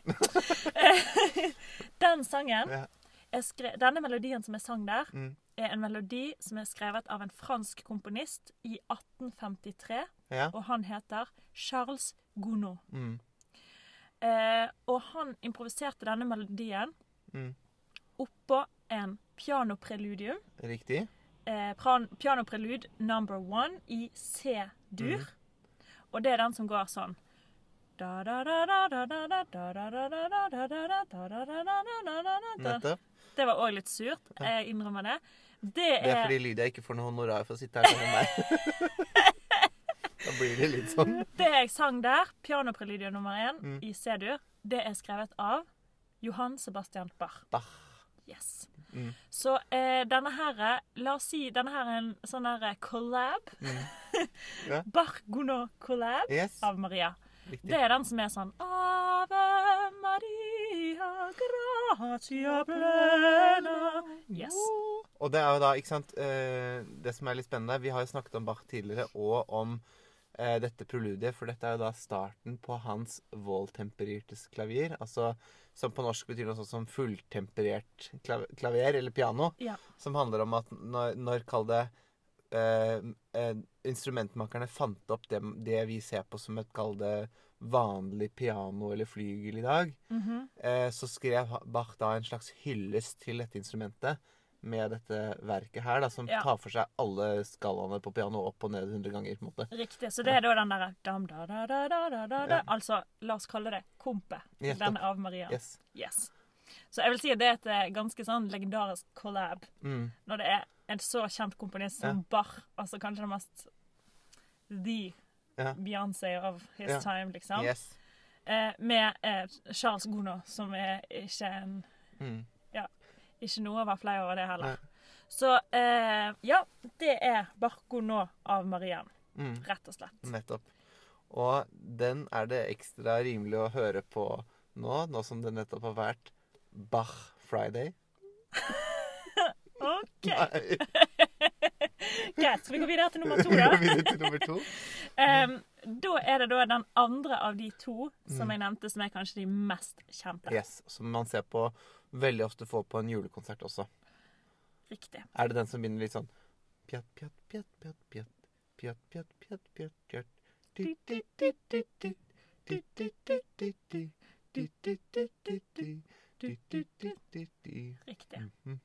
[SPEAKER 2] Den sangen
[SPEAKER 1] Ja.
[SPEAKER 2] er skre Denne melodien som jeg sang der,
[SPEAKER 1] Mm.
[SPEAKER 2] er en melodi som er skrevet av en fransk komponist i 1853. Og han heter Charles Gounod. Eh, og han improviserte denne melodien
[SPEAKER 1] mm.
[SPEAKER 2] oppå en pianopreludium.
[SPEAKER 1] Riktig.
[SPEAKER 2] Eh, pianoprelud number one i C-dur.
[SPEAKER 1] Mm.
[SPEAKER 2] Og det er den som går sånn
[SPEAKER 1] Nettopp.
[SPEAKER 2] Det var òg litt surt. Jeg innrømmer det. Det er,
[SPEAKER 1] det er fordi Lydia ikke får noe honorar for å sitte her sammen med meg blir det litt sånn.
[SPEAKER 2] Det jeg sang der, pianopreludium nummer én
[SPEAKER 1] Mm.
[SPEAKER 2] i C-dur, det er skrevet av Johan Sebastian Bach.
[SPEAKER 1] Bach.
[SPEAKER 2] Yes.
[SPEAKER 1] Mm.
[SPEAKER 2] Så eh, denne her La oss si denne her er en sånn her collab.
[SPEAKER 1] Ja.
[SPEAKER 2] Bach-Gounod-collab
[SPEAKER 1] Yes.
[SPEAKER 2] av Maria.
[SPEAKER 1] Riktig.
[SPEAKER 2] Det er den som er sånn Ave Maria, gratia plena. Yes.
[SPEAKER 1] Og det er jo da, ikke sant eh, Det som er litt spennende Vi har jo snakket om Bach tidligere, og om eh, dette preludiet. For dette er jo da starten på hans Voltemperirtes klavier. Altså som på norsk betyr noe sånt som fulltemperert klav klaver, eller piano.
[SPEAKER 2] Ja.
[SPEAKER 1] Som handler om at når, når kall det eh, eh, Instrumentmakerne fant opp det, det vi ser på som et kall det vanlig piano eller flygel i dag,
[SPEAKER 2] Mhm.
[SPEAKER 1] eh, så skrev Bach da en slags hyllest til dette instrumentet med dette verket her, da, som
[SPEAKER 2] Ja.
[SPEAKER 1] tar for seg alle skalaene på piano opp og ned 100 ganger. på en måte.
[SPEAKER 2] Riktig. Så det er da den derre.
[SPEAKER 1] Ja.
[SPEAKER 2] Altså, la oss kalle det kompet
[SPEAKER 1] Yes,
[SPEAKER 2] den av Maria.
[SPEAKER 1] Yes.
[SPEAKER 2] Yes. Så jeg vil si at det er et eh, ganske sånn legendarisk collab
[SPEAKER 1] Mm.
[SPEAKER 2] når det er en så kjent komponist som
[SPEAKER 1] Ja.
[SPEAKER 2] Bach. Altså kanskje den mest The
[SPEAKER 1] Ja.
[SPEAKER 2] Beyoncé of his time, liksom.
[SPEAKER 1] Yes.
[SPEAKER 2] Eh, med eh, Charles Gounod, som er ikke en
[SPEAKER 1] Mm.
[SPEAKER 2] Ikke noe å være flau over det heller.
[SPEAKER 1] Nei.
[SPEAKER 2] Så eh, ja, det er Barco nå av Marianne,
[SPEAKER 1] Mm.
[SPEAKER 2] rett og slett.
[SPEAKER 1] Nettopp. Og den er det ekstra rimelig å høre på nå, nå som det nettopp har vært Bach Friday.
[SPEAKER 2] OK.
[SPEAKER 1] Nei,
[SPEAKER 2] Greit, skal vi gå videre til nummer to, da?
[SPEAKER 1] Vi til nummer to.
[SPEAKER 2] um, da er det da den andre av de to som
[SPEAKER 1] Mm.
[SPEAKER 2] jeg nevnte, som er kanskje de mest kjente.
[SPEAKER 1] Yes, Som man ser på veldig ofte får på en julekonsert også.
[SPEAKER 2] Riktig.
[SPEAKER 1] Er det den som begynner litt sånn Pjatt, pjatt, pjatt, pjatt, pjatt. Pjatt, pjatt, pjatt, pjatt, pjatt.
[SPEAKER 2] Riktig.
[SPEAKER 1] Mhm.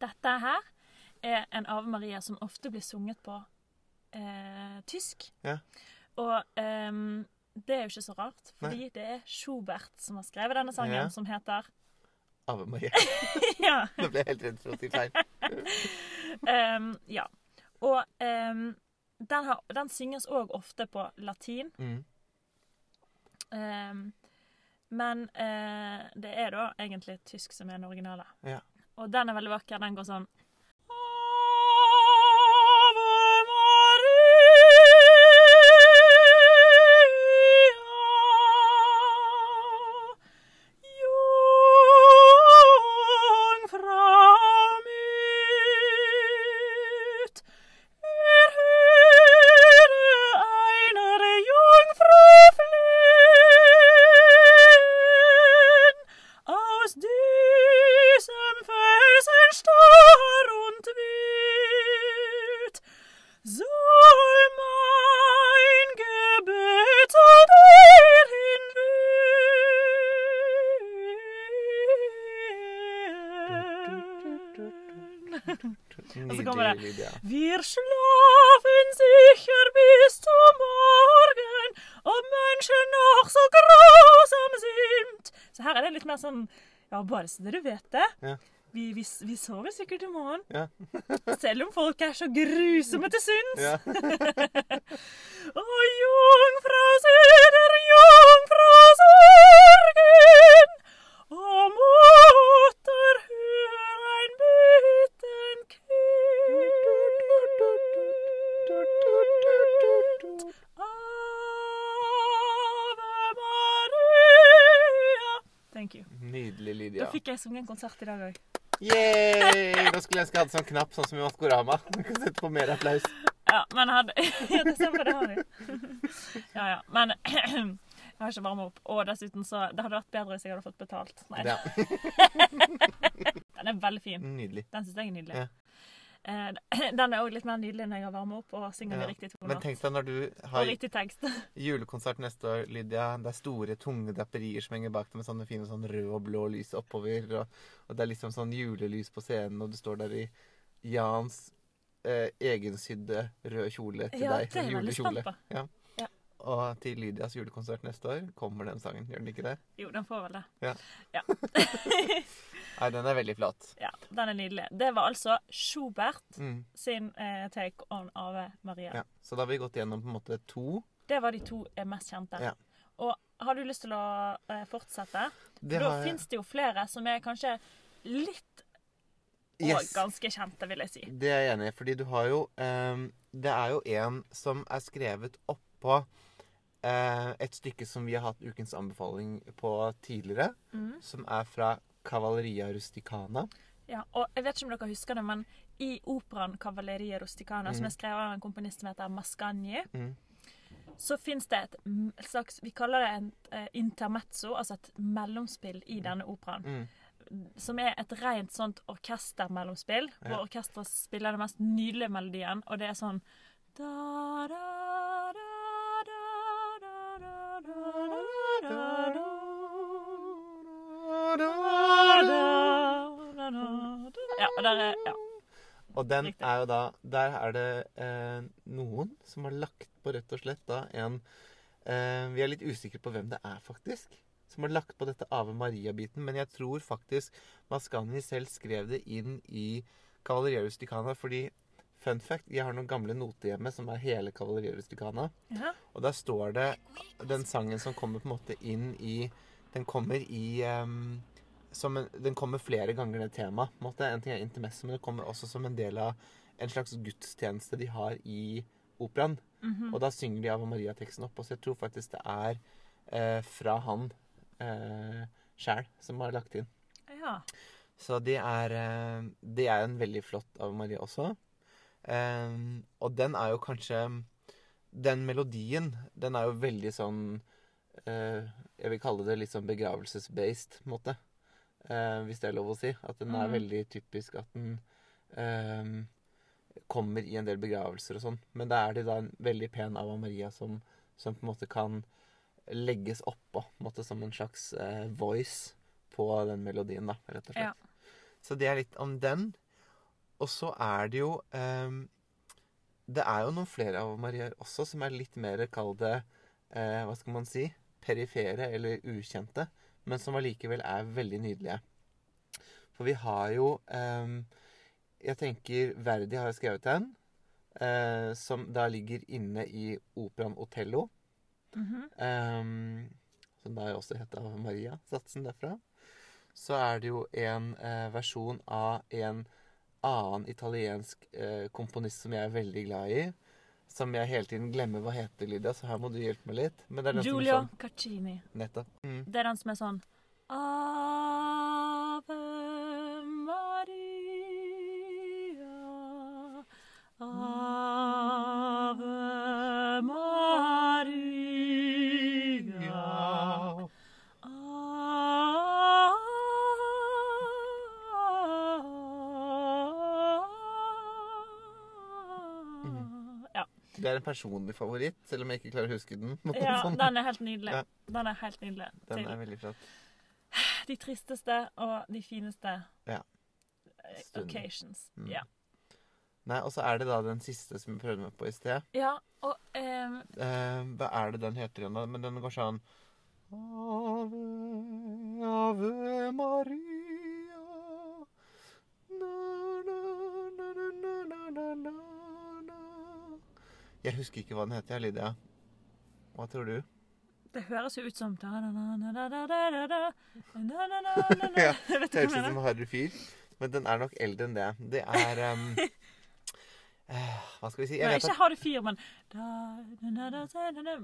[SPEAKER 2] Dette her er en Ave Maria som ofte blir sunget på eh, tysk.
[SPEAKER 1] Ja.
[SPEAKER 2] Og eh, det er jo ikke så rart, fordi det er Schubert som har skrevet denne sangen,
[SPEAKER 1] Ja.
[SPEAKER 2] som heter
[SPEAKER 1] Ave Maria.
[SPEAKER 2] Ja.
[SPEAKER 1] Nå ble jeg helt redd for å si feil.
[SPEAKER 2] um, ja. Og um, den, har, den synges òg ofte på latin.
[SPEAKER 1] Mm.
[SPEAKER 2] Um, men uh, det er da egentlig tysk som er den originale.
[SPEAKER 1] Ja.
[SPEAKER 2] Og den er veldig vakker. Den går sånn bare så dere vet det.
[SPEAKER 1] Ja.
[SPEAKER 2] Vi, vi, vi sover sikkert i morgen.
[SPEAKER 1] Ja.
[SPEAKER 2] Selv om folk er så grusomme til syns.
[SPEAKER 1] Ja.
[SPEAKER 2] jeg sunget en konsert i dag òg.
[SPEAKER 1] Yeah! Nå skulle jeg ønske jeg hadde sånn knapp, sånn som i Maskorama. Du kan sette på mer applaus.
[SPEAKER 2] Ja, men hadde Ja, det stemmer, det har de. Ja, ja. Men jeg har ikke varma opp. Og dessuten så Det hadde vært bedre hvis jeg hadde fått betalt. Nei.
[SPEAKER 1] Ja.
[SPEAKER 2] Den er veldig fin.
[SPEAKER 1] Nydelig.
[SPEAKER 2] Den syns jeg er nydelig.
[SPEAKER 1] Ja.
[SPEAKER 2] Eh, Den er òg litt mer nydelig når jeg har varma opp og synger
[SPEAKER 1] Ja.
[SPEAKER 2] de riktige
[SPEAKER 1] Men tenk deg når du har julekonsert neste år, Lydia. Det er store, tunge draperier som henger bak deg med sånne fine sånn rød og blå lys oppover. Og, og det er liksom sånn julelys på scenen, og du står der i Jans eh, egensydde røde kjole til
[SPEAKER 2] Ja,
[SPEAKER 1] deg.
[SPEAKER 2] det er jeg veldig spent på.
[SPEAKER 1] Ja.
[SPEAKER 2] Ja.
[SPEAKER 1] Og til Lydias julekonsert neste år kommer den sangen. Gjør den ikke det?
[SPEAKER 2] Jo, den får vel det.
[SPEAKER 1] Nei, den er veldig flott.
[SPEAKER 2] Ja, den er nydelig. Det var altså Schubert
[SPEAKER 1] Mm.
[SPEAKER 2] sin eh, take on Ave Maria.
[SPEAKER 1] Ja. Så da har vi gått gjennom på en måte to.
[SPEAKER 2] Det var de to eh, mest kjente.
[SPEAKER 1] Ja.
[SPEAKER 2] Og har du lyst til å eh, fortsette?
[SPEAKER 1] Det
[SPEAKER 2] da
[SPEAKER 1] har
[SPEAKER 2] fins det jo flere som er kanskje litt og
[SPEAKER 1] Yes.
[SPEAKER 2] ganske kjente, vil jeg si.
[SPEAKER 1] Det er jeg enig i, fordi du har jo um, Det er jo en som er skrevet oppå et stykke som vi har hatt ukens anbefaling på tidligere,
[SPEAKER 2] Mm.
[SPEAKER 1] som er fra Cavalleria Rusticana.
[SPEAKER 2] Ja, og jeg vet ikke om dere husker det, men i operaen 'Cavalleria Rusticana', som
[SPEAKER 1] Mhm.
[SPEAKER 2] er skrevet av en komponist som heter Mascagni,
[SPEAKER 1] Mm.
[SPEAKER 2] så fins det et slags Vi kaller det et eh, intermezzo, altså et mellomspill i denne operaen.
[SPEAKER 1] Mm.
[SPEAKER 2] Som er et rent sånt orkestermellomspill, hvor orkesteret spiller den mest nydelige melodien, og det er sånn da, da, Og
[SPEAKER 1] den
[SPEAKER 2] Riktig.
[SPEAKER 1] er jo da Der er det eh, noen som har lagt på rett og slett da en eh, Vi er litt usikre på hvem det er, faktisk. Som har lagt på dette Ave Maria-biten. Men jeg tror faktisk Mascani selv skrev det inn i Cavalleria Rusticana. Fordi, fun fact, jeg har noen gamle noter hjemme som er hele Cavalleria Rusticana.
[SPEAKER 2] ja.
[SPEAKER 1] Og der står det den sangen som kommer på en måte inn i Den kommer i ehm, som en, Den kommer flere ganger, det temaet. en. En ting er intermesse, men det kommer også som en del av en slags gudstjeneste de har i operaen.
[SPEAKER 2] Mhm.
[SPEAKER 1] Og da synger de Ave Maria-teksten opp. Og så jeg tror faktisk det er eh, fra han eh, sjæl som har lagt inn.
[SPEAKER 2] ja.
[SPEAKER 1] Så det er, eh, det er en veldig flott Ave Maria også. Eh, og den er jo kanskje Den melodien, den er jo veldig sånn eh, Jeg vil kalle det litt sånn begravelsesbased, på en måte. Eh, hvis det er lov å si. At den er
[SPEAKER 2] mm.
[SPEAKER 1] veldig typisk at den eh, kommer i en del begravelser og sånn. Men da er det da en veldig pen Ava Maria som, som på en måte kan legges oppå. På en måte som en slags eh, voice på den melodien, da, rett og slett.
[SPEAKER 2] Ja.
[SPEAKER 1] Så det er litt om den. Og så er det jo ehm, Det er jo noen flere Ava Mariaer også som er litt mer, kall det eh, Hva skal man si? Perifere eller ukjente. Men som allikevel er veldig nydelige. For vi har jo um, Jeg tenker Verdi har skrevet en. Uh, som da ligger inne i operaen Otello.
[SPEAKER 2] Mm
[SPEAKER 1] -hmm. um, som da også heter av Maria, satsen derfra. Så er det jo en uh, versjon av en annen italiensk uh, komponist som jeg er veldig glad i. Som jeg hele tiden glemmer hva heter, Lydia, så her må du hjelpe meg litt. Men det den
[SPEAKER 2] Giulio
[SPEAKER 1] er
[SPEAKER 2] Caccini.
[SPEAKER 1] sånn Nettopp. Mm.
[SPEAKER 2] Det er den som er sånn Ave
[SPEAKER 1] er en personlig favoritt, selv om jeg ikke klarer å huske den.
[SPEAKER 2] ja,
[SPEAKER 1] sånn.
[SPEAKER 2] den er helt nydelig.
[SPEAKER 1] Ja.
[SPEAKER 2] Den er helt nydelig.
[SPEAKER 1] Den
[SPEAKER 2] Til
[SPEAKER 1] er veldig flott.
[SPEAKER 2] de tristeste og de fineste
[SPEAKER 1] Ja.
[SPEAKER 2] eh, occasions.
[SPEAKER 1] Mm.
[SPEAKER 2] Ja.
[SPEAKER 1] Nei, Og så er det da den siste som vi prøvde meg på i sted.
[SPEAKER 2] ja, og Um,
[SPEAKER 1] Eh, hva er det den heter igjen, da? Men den går sånn Jeg husker ikke hva den heter, Lydia. Hva tror du?
[SPEAKER 2] det høres jo ut som.
[SPEAKER 1] Ja, Det høres ut som? Harry Fyr, men den er nok eldre enn det. Det er um, eh, Hva skal vi si? Jeg vet
[SPEAKER 2] ikke
[SPEAKER 1] at
[SPEAKER 2] ha det fyr, men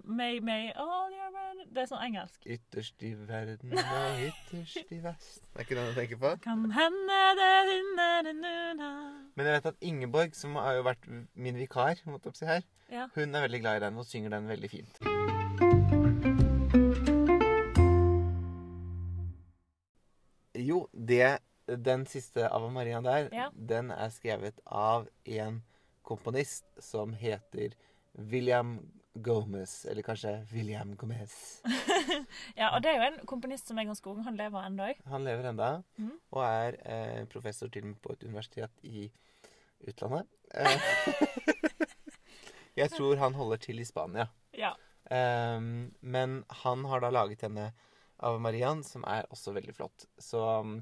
[SPEAKER 2] May, may, all your men Det er sånn engelsk.
[SPEAKER 1] Ytterst i verden og ytterst i vest Det er ikke det du tenker på?
[SPEAKER 2] Kan hende det.
[SPEAKER 1] Men jeg vet at Ingeborg, som har jo vært min vikar, si her,
[SPEAKER 2] Ja.
[SPEAKER 1] hun er veldig glad i den og synger den veldig fint. Jo, det, den siste Ava Maria der,
[SPEAKER 2] Ja.
[SPEAKER 1] den er skrevet av en komponist som heter William Gomez. Eller kanskje William Gomez.
[SPEAKER 2] ja, og det er jo en komponist som er ganske ung. Han lever ennå.
[SPEAKER 1] Han lever enda,
[SPEAKER 2] mm.
[SPEAKER 1] og er eh, professor til og med på et universitet i utlandet. Eh, jeg tror han holder til i Spania.
[SPEAKER 2] Ja.
[SPEAKER 1] Um, men han har da laget denne Ave Marian, som er også veldig flott. Så um,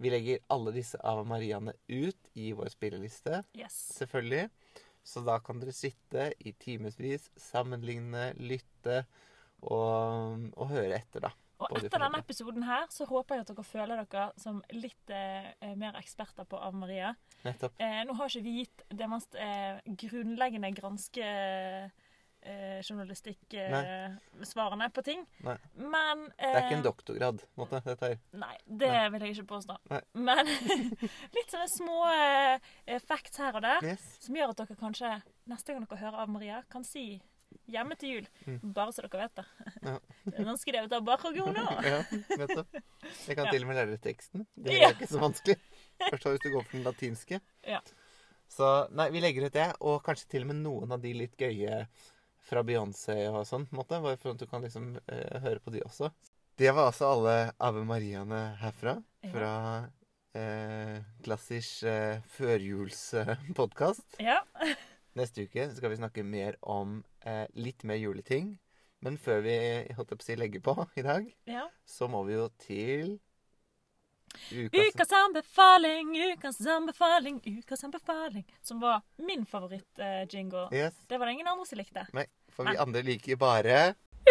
[SPEAKER 1] vi legger alle disse Ave Mariaene ut i vår spilleliste,
[SPEAKER 2] Yes.
[SPEAKER 1] selvfølgelig. Så da kan dere sitte i timevis, sammenligne, lytte og, og høre etter, da.
[SPEAKER 2] Og etter denne episoden her, så håper jeg at dere føler dere som litt eh, mer eksperter på Ave Maria.
[SPEAKER 1] Nettopp.
[SPEAKER 2] Eh, nå har ikke vi gitt det mest eh, grunnleggende granske eh, journalistikk-svarene på ting.
[SPEAKER 1] Nei.
[SPEAKER 2] Men
[SPEAKER 1] Det er ikke
[SPEAKER 2] eh,
[SPEAKER 1] en doktorgrad, måte, dette her.
[SPEAKER 2] Nei, det
[SPEAKER 1] Nei.
[SPEAKER 2] vil jeg ikke påstå.
[SPEAKER 1] Nei.
[SPEAKER 2] Men litt sånne små eh, facts her og der
[SPEAKER 1] Yes.
[SPEAKER 2] som gjør at dere kanskje neste gang dere hører av Maria, kan si hjemme til jul.
[SPEAKER 1] Mm.
[SPEAKER 2] Bare så dere vet det.
[SPEAKER 1] Ja.
[SPEAKER 2] Det er Nå skrevet av nå.
[SPEAKER 1] Ja, nettopp. Jeg kan
[SPEAKER 2] Ja.
[SPEAKER 1] til og med lære teksten. Det
[SPEAKER 2] Ja.
[SPEAKER 1] er ikke så vanskelig. Først hvis du går for den latinske.
[SPEAKER 2] Ja.
[SPEAKER 1] Så nei, vi legger ut det, og kanskje til og med noen av de litt gøye fra Beyoncé og sånn, på en måte, bare for at du kan liksom eh, høre på de også. Det var altså alle Ave Mariaene herfra.
[SPEAKER 2] Ja.
[SPEAKER 1] Fra eh, klassisk eh, førjulspodkast.
[SPEAKER 2] Ja.
[SPEAKER 1] Neste uke skal vi snakke mer om eh, litt mer juleting. Men før vi holdt på å si, legger på i dag,
[SPEAKER 2] ja.
[SPEAKER 1] så må vi jo til ukas
[SPEAKER 2] Ukas anbefaling, ukas anbefaling, ukas anbefaling. Som var min favoritt-jingle.
[SPEAKER 1] Yes.
[SPEAKER 2] det var det ingen andre som likte.
[SPEAKER 1] Nei, for vi andre liker bare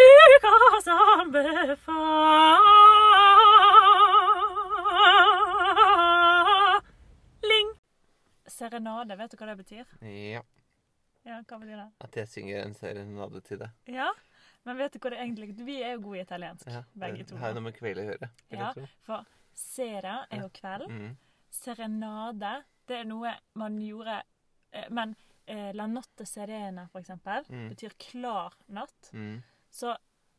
[SPEAKER 2] Ukas anbefaling. Serenade, vet du hva det betyr?
[SPEAKER 1] Ja,
[SPEAKER 2] Ja, hva betyr det?
[SPEAKER 1] at jeg synger en serenade til deg.
[SPEAKER 2] Ja, men vet du hva det egentlig Vi er jo gode i italiensk,
[SPEAKER 1] Ja,
[SPEAKER 2] begge
[SPEAKER 1] det
[SPEAKER 2] to.
[SPEAKER 1] har jo noe med kveld å gjøre.
[SPEAKER 2] Ja, for sera er jo kveld.
[SPEAKER 1] Mm.
[SPEAKER 2] Serenade, det er noe man gjorde eh, Men eh, la notte serena, for eksempel,
[SPEAKER 1] Mm.
[SPEAKER 2] betyr klar natt.
[SPEAKER 1] Mm.
[SPEAKER 2] Så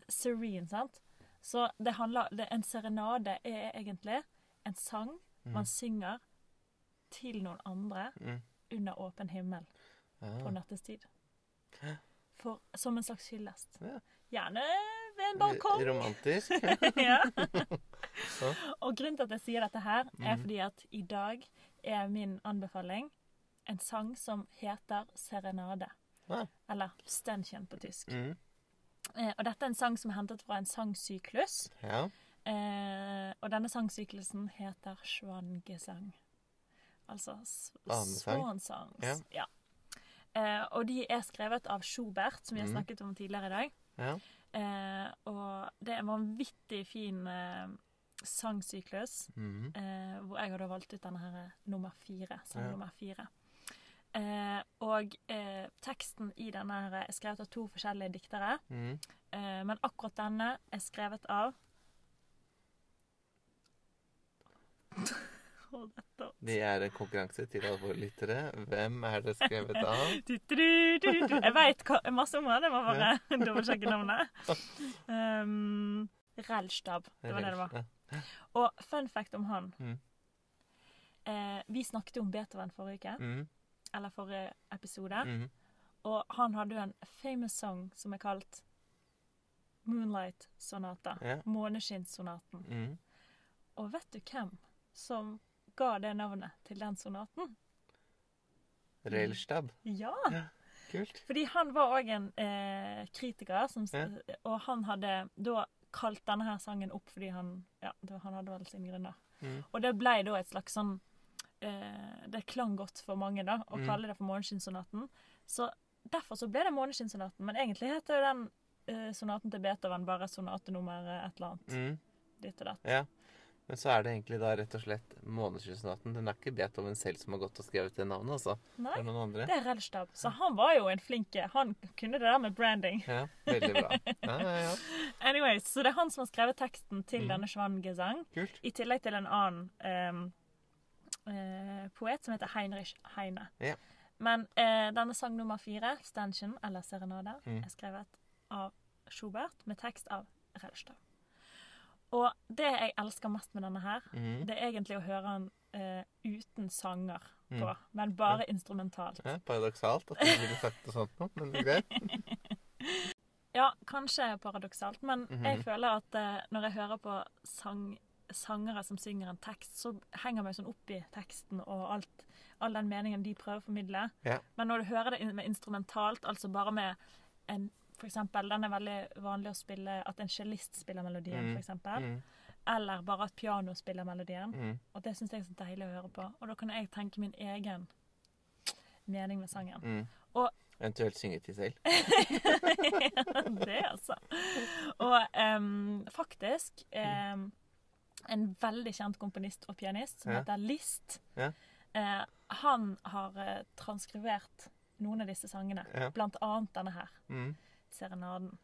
[SPEAKER 2] serene, sant? Så det handler det, En serenade er egentlig en sang
[SPEAKER 1] Mm.
[SPEAKER 2] man synger til noen andre
[SPEAKER 1] Mm.
[SPEAKER 2] under åpen himmel på
[SPEAKER 1] Ah.
[SPEAKER 2] nattestid. For, som en slags hyllest.
[SPEAKER 1] Ja.
[SPEAKER 2] Gjerne ved en balkong.
[SPEAKER 1] Romantisk.
[SPEAKER 2] ja.
[SPEAKER 1] Ja.
[SPEAKER 2] Og grunnen til at jeg sier dette her, er
[SPEAKER 1] Mhm.
[SPEAKER 2] fordi at i dag er min anbefaling en sang som heter Serenade.
[SPEAKER 1] Ja.
[SPEAKER 2] Eller Ständchen på tysk.
[SPEAKER 1] Mm.
[SPEAKER 2] Eh, og dette er en sang som er hentet fra en sangsyklus.
[SPEAKER 1] Ja.
[SPEAKER 2] Eh, og denne sangsyklusen heter Schwangesang. Altså s-
[SPEAKER 1] Ja.
[SPEAKER 2] Ja. Eh, og de er skrevet av Schubert, som vi har
[SPEAKER 1] Mhm.
[SPEAKER 2] snakket om tidligere i dag.
[SPEAKER 1] ja.
[SPEAKER 2] Eh, og det er en vanvittig fin eh, sangsyklus.
[SPEAKER 1] Mm.
[SPEAKER 2] Eh, hvor jeg har da valgt ut denne her eh, nummer fire. Sang
[SPEAKER 1] Ja.
[SPEAKER 2] nummer fire. Eh, og eh, teksten i denne her er skrevet av to forskjellige diktere.
[SPEAKER 1] Mm.
[SPEAKER 2] Eh, men akkurat denne er skrevet av Hold dette opp.
[SPEAKER 1] Det er en konkurranse til alle våre lyttere. Hvem er det skrevet av?
[SPEAKER 2] Du, du, du. Jeg veit masse om jeg må bare dobbeltsjekke navnet. Um, Relstab. Det var det det var. Og fun fact om han.
[SPEAKER 1] Mm.
[SPEAKER 2] Eh, vi snakket om Beethoven forrige uke,
[SPEAKER 1] Mm.
[SPEAKER 2] Eller forrige episode.
[SPEAKER 1] Mm.
[SPEAKER 2] Og han hadde jo en famous song som er kalt Moonlight Sonata.
[SPEAKER 1] Yeah.
[SPEAKER 2] Måneskinnssonaten.
[SPEAKER 1] Mm.
[SPEAKER 2] Og vet du hvem som ga det navnet til den sonaten?
[SPEAKER 1] Railstab.
[SPEAKER 2] Ja!
[SPEAKER 1] Kult.
[SPEAKER 2] Fordi han var òg en eh, kritiker, som,
[SPEAKER 1] Ja.
[SPEAKER 2] og han hadde da kalt denne her sangen opp fordi han Ja, han hadde vel sine grunner.
[SPEAKER 1] Mm.
[SPEAKER 2] Og det ble da et slags sånn eh, Det klang godt for mange, da, å
[SPEAKER 1] Mm.
[SPEAKER 2] kalle det for Måneskinnssonaten. Så derfor så ble det Måneskinnssonaten. Men egentlig heter jo den eh, sonaten til Beethoven bare sonate nummer eh, et eller annet.
[SPEAKER 1] Mm.
[SPEAKER 2] Ditt og datt.
[SPEAKER 1] Ja. Men så er det egentlig da rett og slett Måneskinnssonaten. Den er ikke Beethoven selv som har gått og skrevet det navnet, altså. Det
[SPEAKER 2] Nei,
[SPEAKER 1] er noen andre.
[SPEAKER 2] det er Rellstab. Så han var jo en flink Han kunne det der med branding.
[SPEAKER 1] Ja, veldig bra. Ja, ja, ja.
[SPEAKER 2] Anyways, Så det er han som har skrevet teksten til
[SPEAKER 1] Mm.
[SPEAKER 2] denne Schwangesang.
[SPEAKER 1] Kult.
[SPEAKER 2] I tillegg til en annen ehm, eh, poet som heter Heinrich Heine.
[SPEAKER 1] Ja.
[SPEAKER 2] Men eh, denne sang nummer fire, 'Stanchen', eller 'Serenade',
[SPEAKER 1] Mm.
[SPEAKER 2] er skrevet av Schubert med tekst av Rellstad. Og det jeg elsker mest med denne her,
[SPEAKER 1] Mm.
[SPEAKER 2] det er egentlig å høre den eh, uten sanger
[SPEAKER 1] Mm.
[SPEAKER 2] på, men bare instrumentalt.
[SPEAKER 1] Ja, paradoksalt at du ville sagt det sånt nå, men greit.
[SPEAKER 2] Ja, kanskje paradoksalt, men
[SPEAKER 1] Mhm.
[SPEAKER 2] jeg føler at eh, når jeg hører på sang, sangere som synger en tekst, så henger meg sånn opp i teksten og alt, all den meningen de prøver å formidle.
[SPEAKER 1] Ja.
[SPEAKER 2] Men når du hører det med instrumentalt, altså bare med en For eksempel, den er veldig vanlig å spille at en cellist spiller melodien,
[SPEAKER 1] Mm.
[SPEAKER 2] eksempel.
[SPEAKER 1] Mm.
[SPEAKER 2] Eller bare at piano spiller melodien.
[SPEAKER 1] Mm.
[SPEAKER 2] Og det syns jeg er så deilig å høre på. Og da kan jeg tenke min egen mening med sangen.
[SPEAKER 1] Mm.
[SPEAKER 2] Og-
[SPEAKER 1] Eventuelt synge til selv.
[SPEAKER 2] det, altså. faktisk. Eh, en veldig kjent komponist og pianist som
[SPEAKER 1] Ja.
[SPEAKER 2] heter List.
[SPEAKER 1] Ja.
[SPEAKER 2] Eh, han har eh, transkribert noen av disse sangene,
[SPEAKER 1] Ja.
[SPEAKER 2] blant annet denne her,
[SPEAKER 1] Mm.
[SPEAKER 2] 'Serenaden'.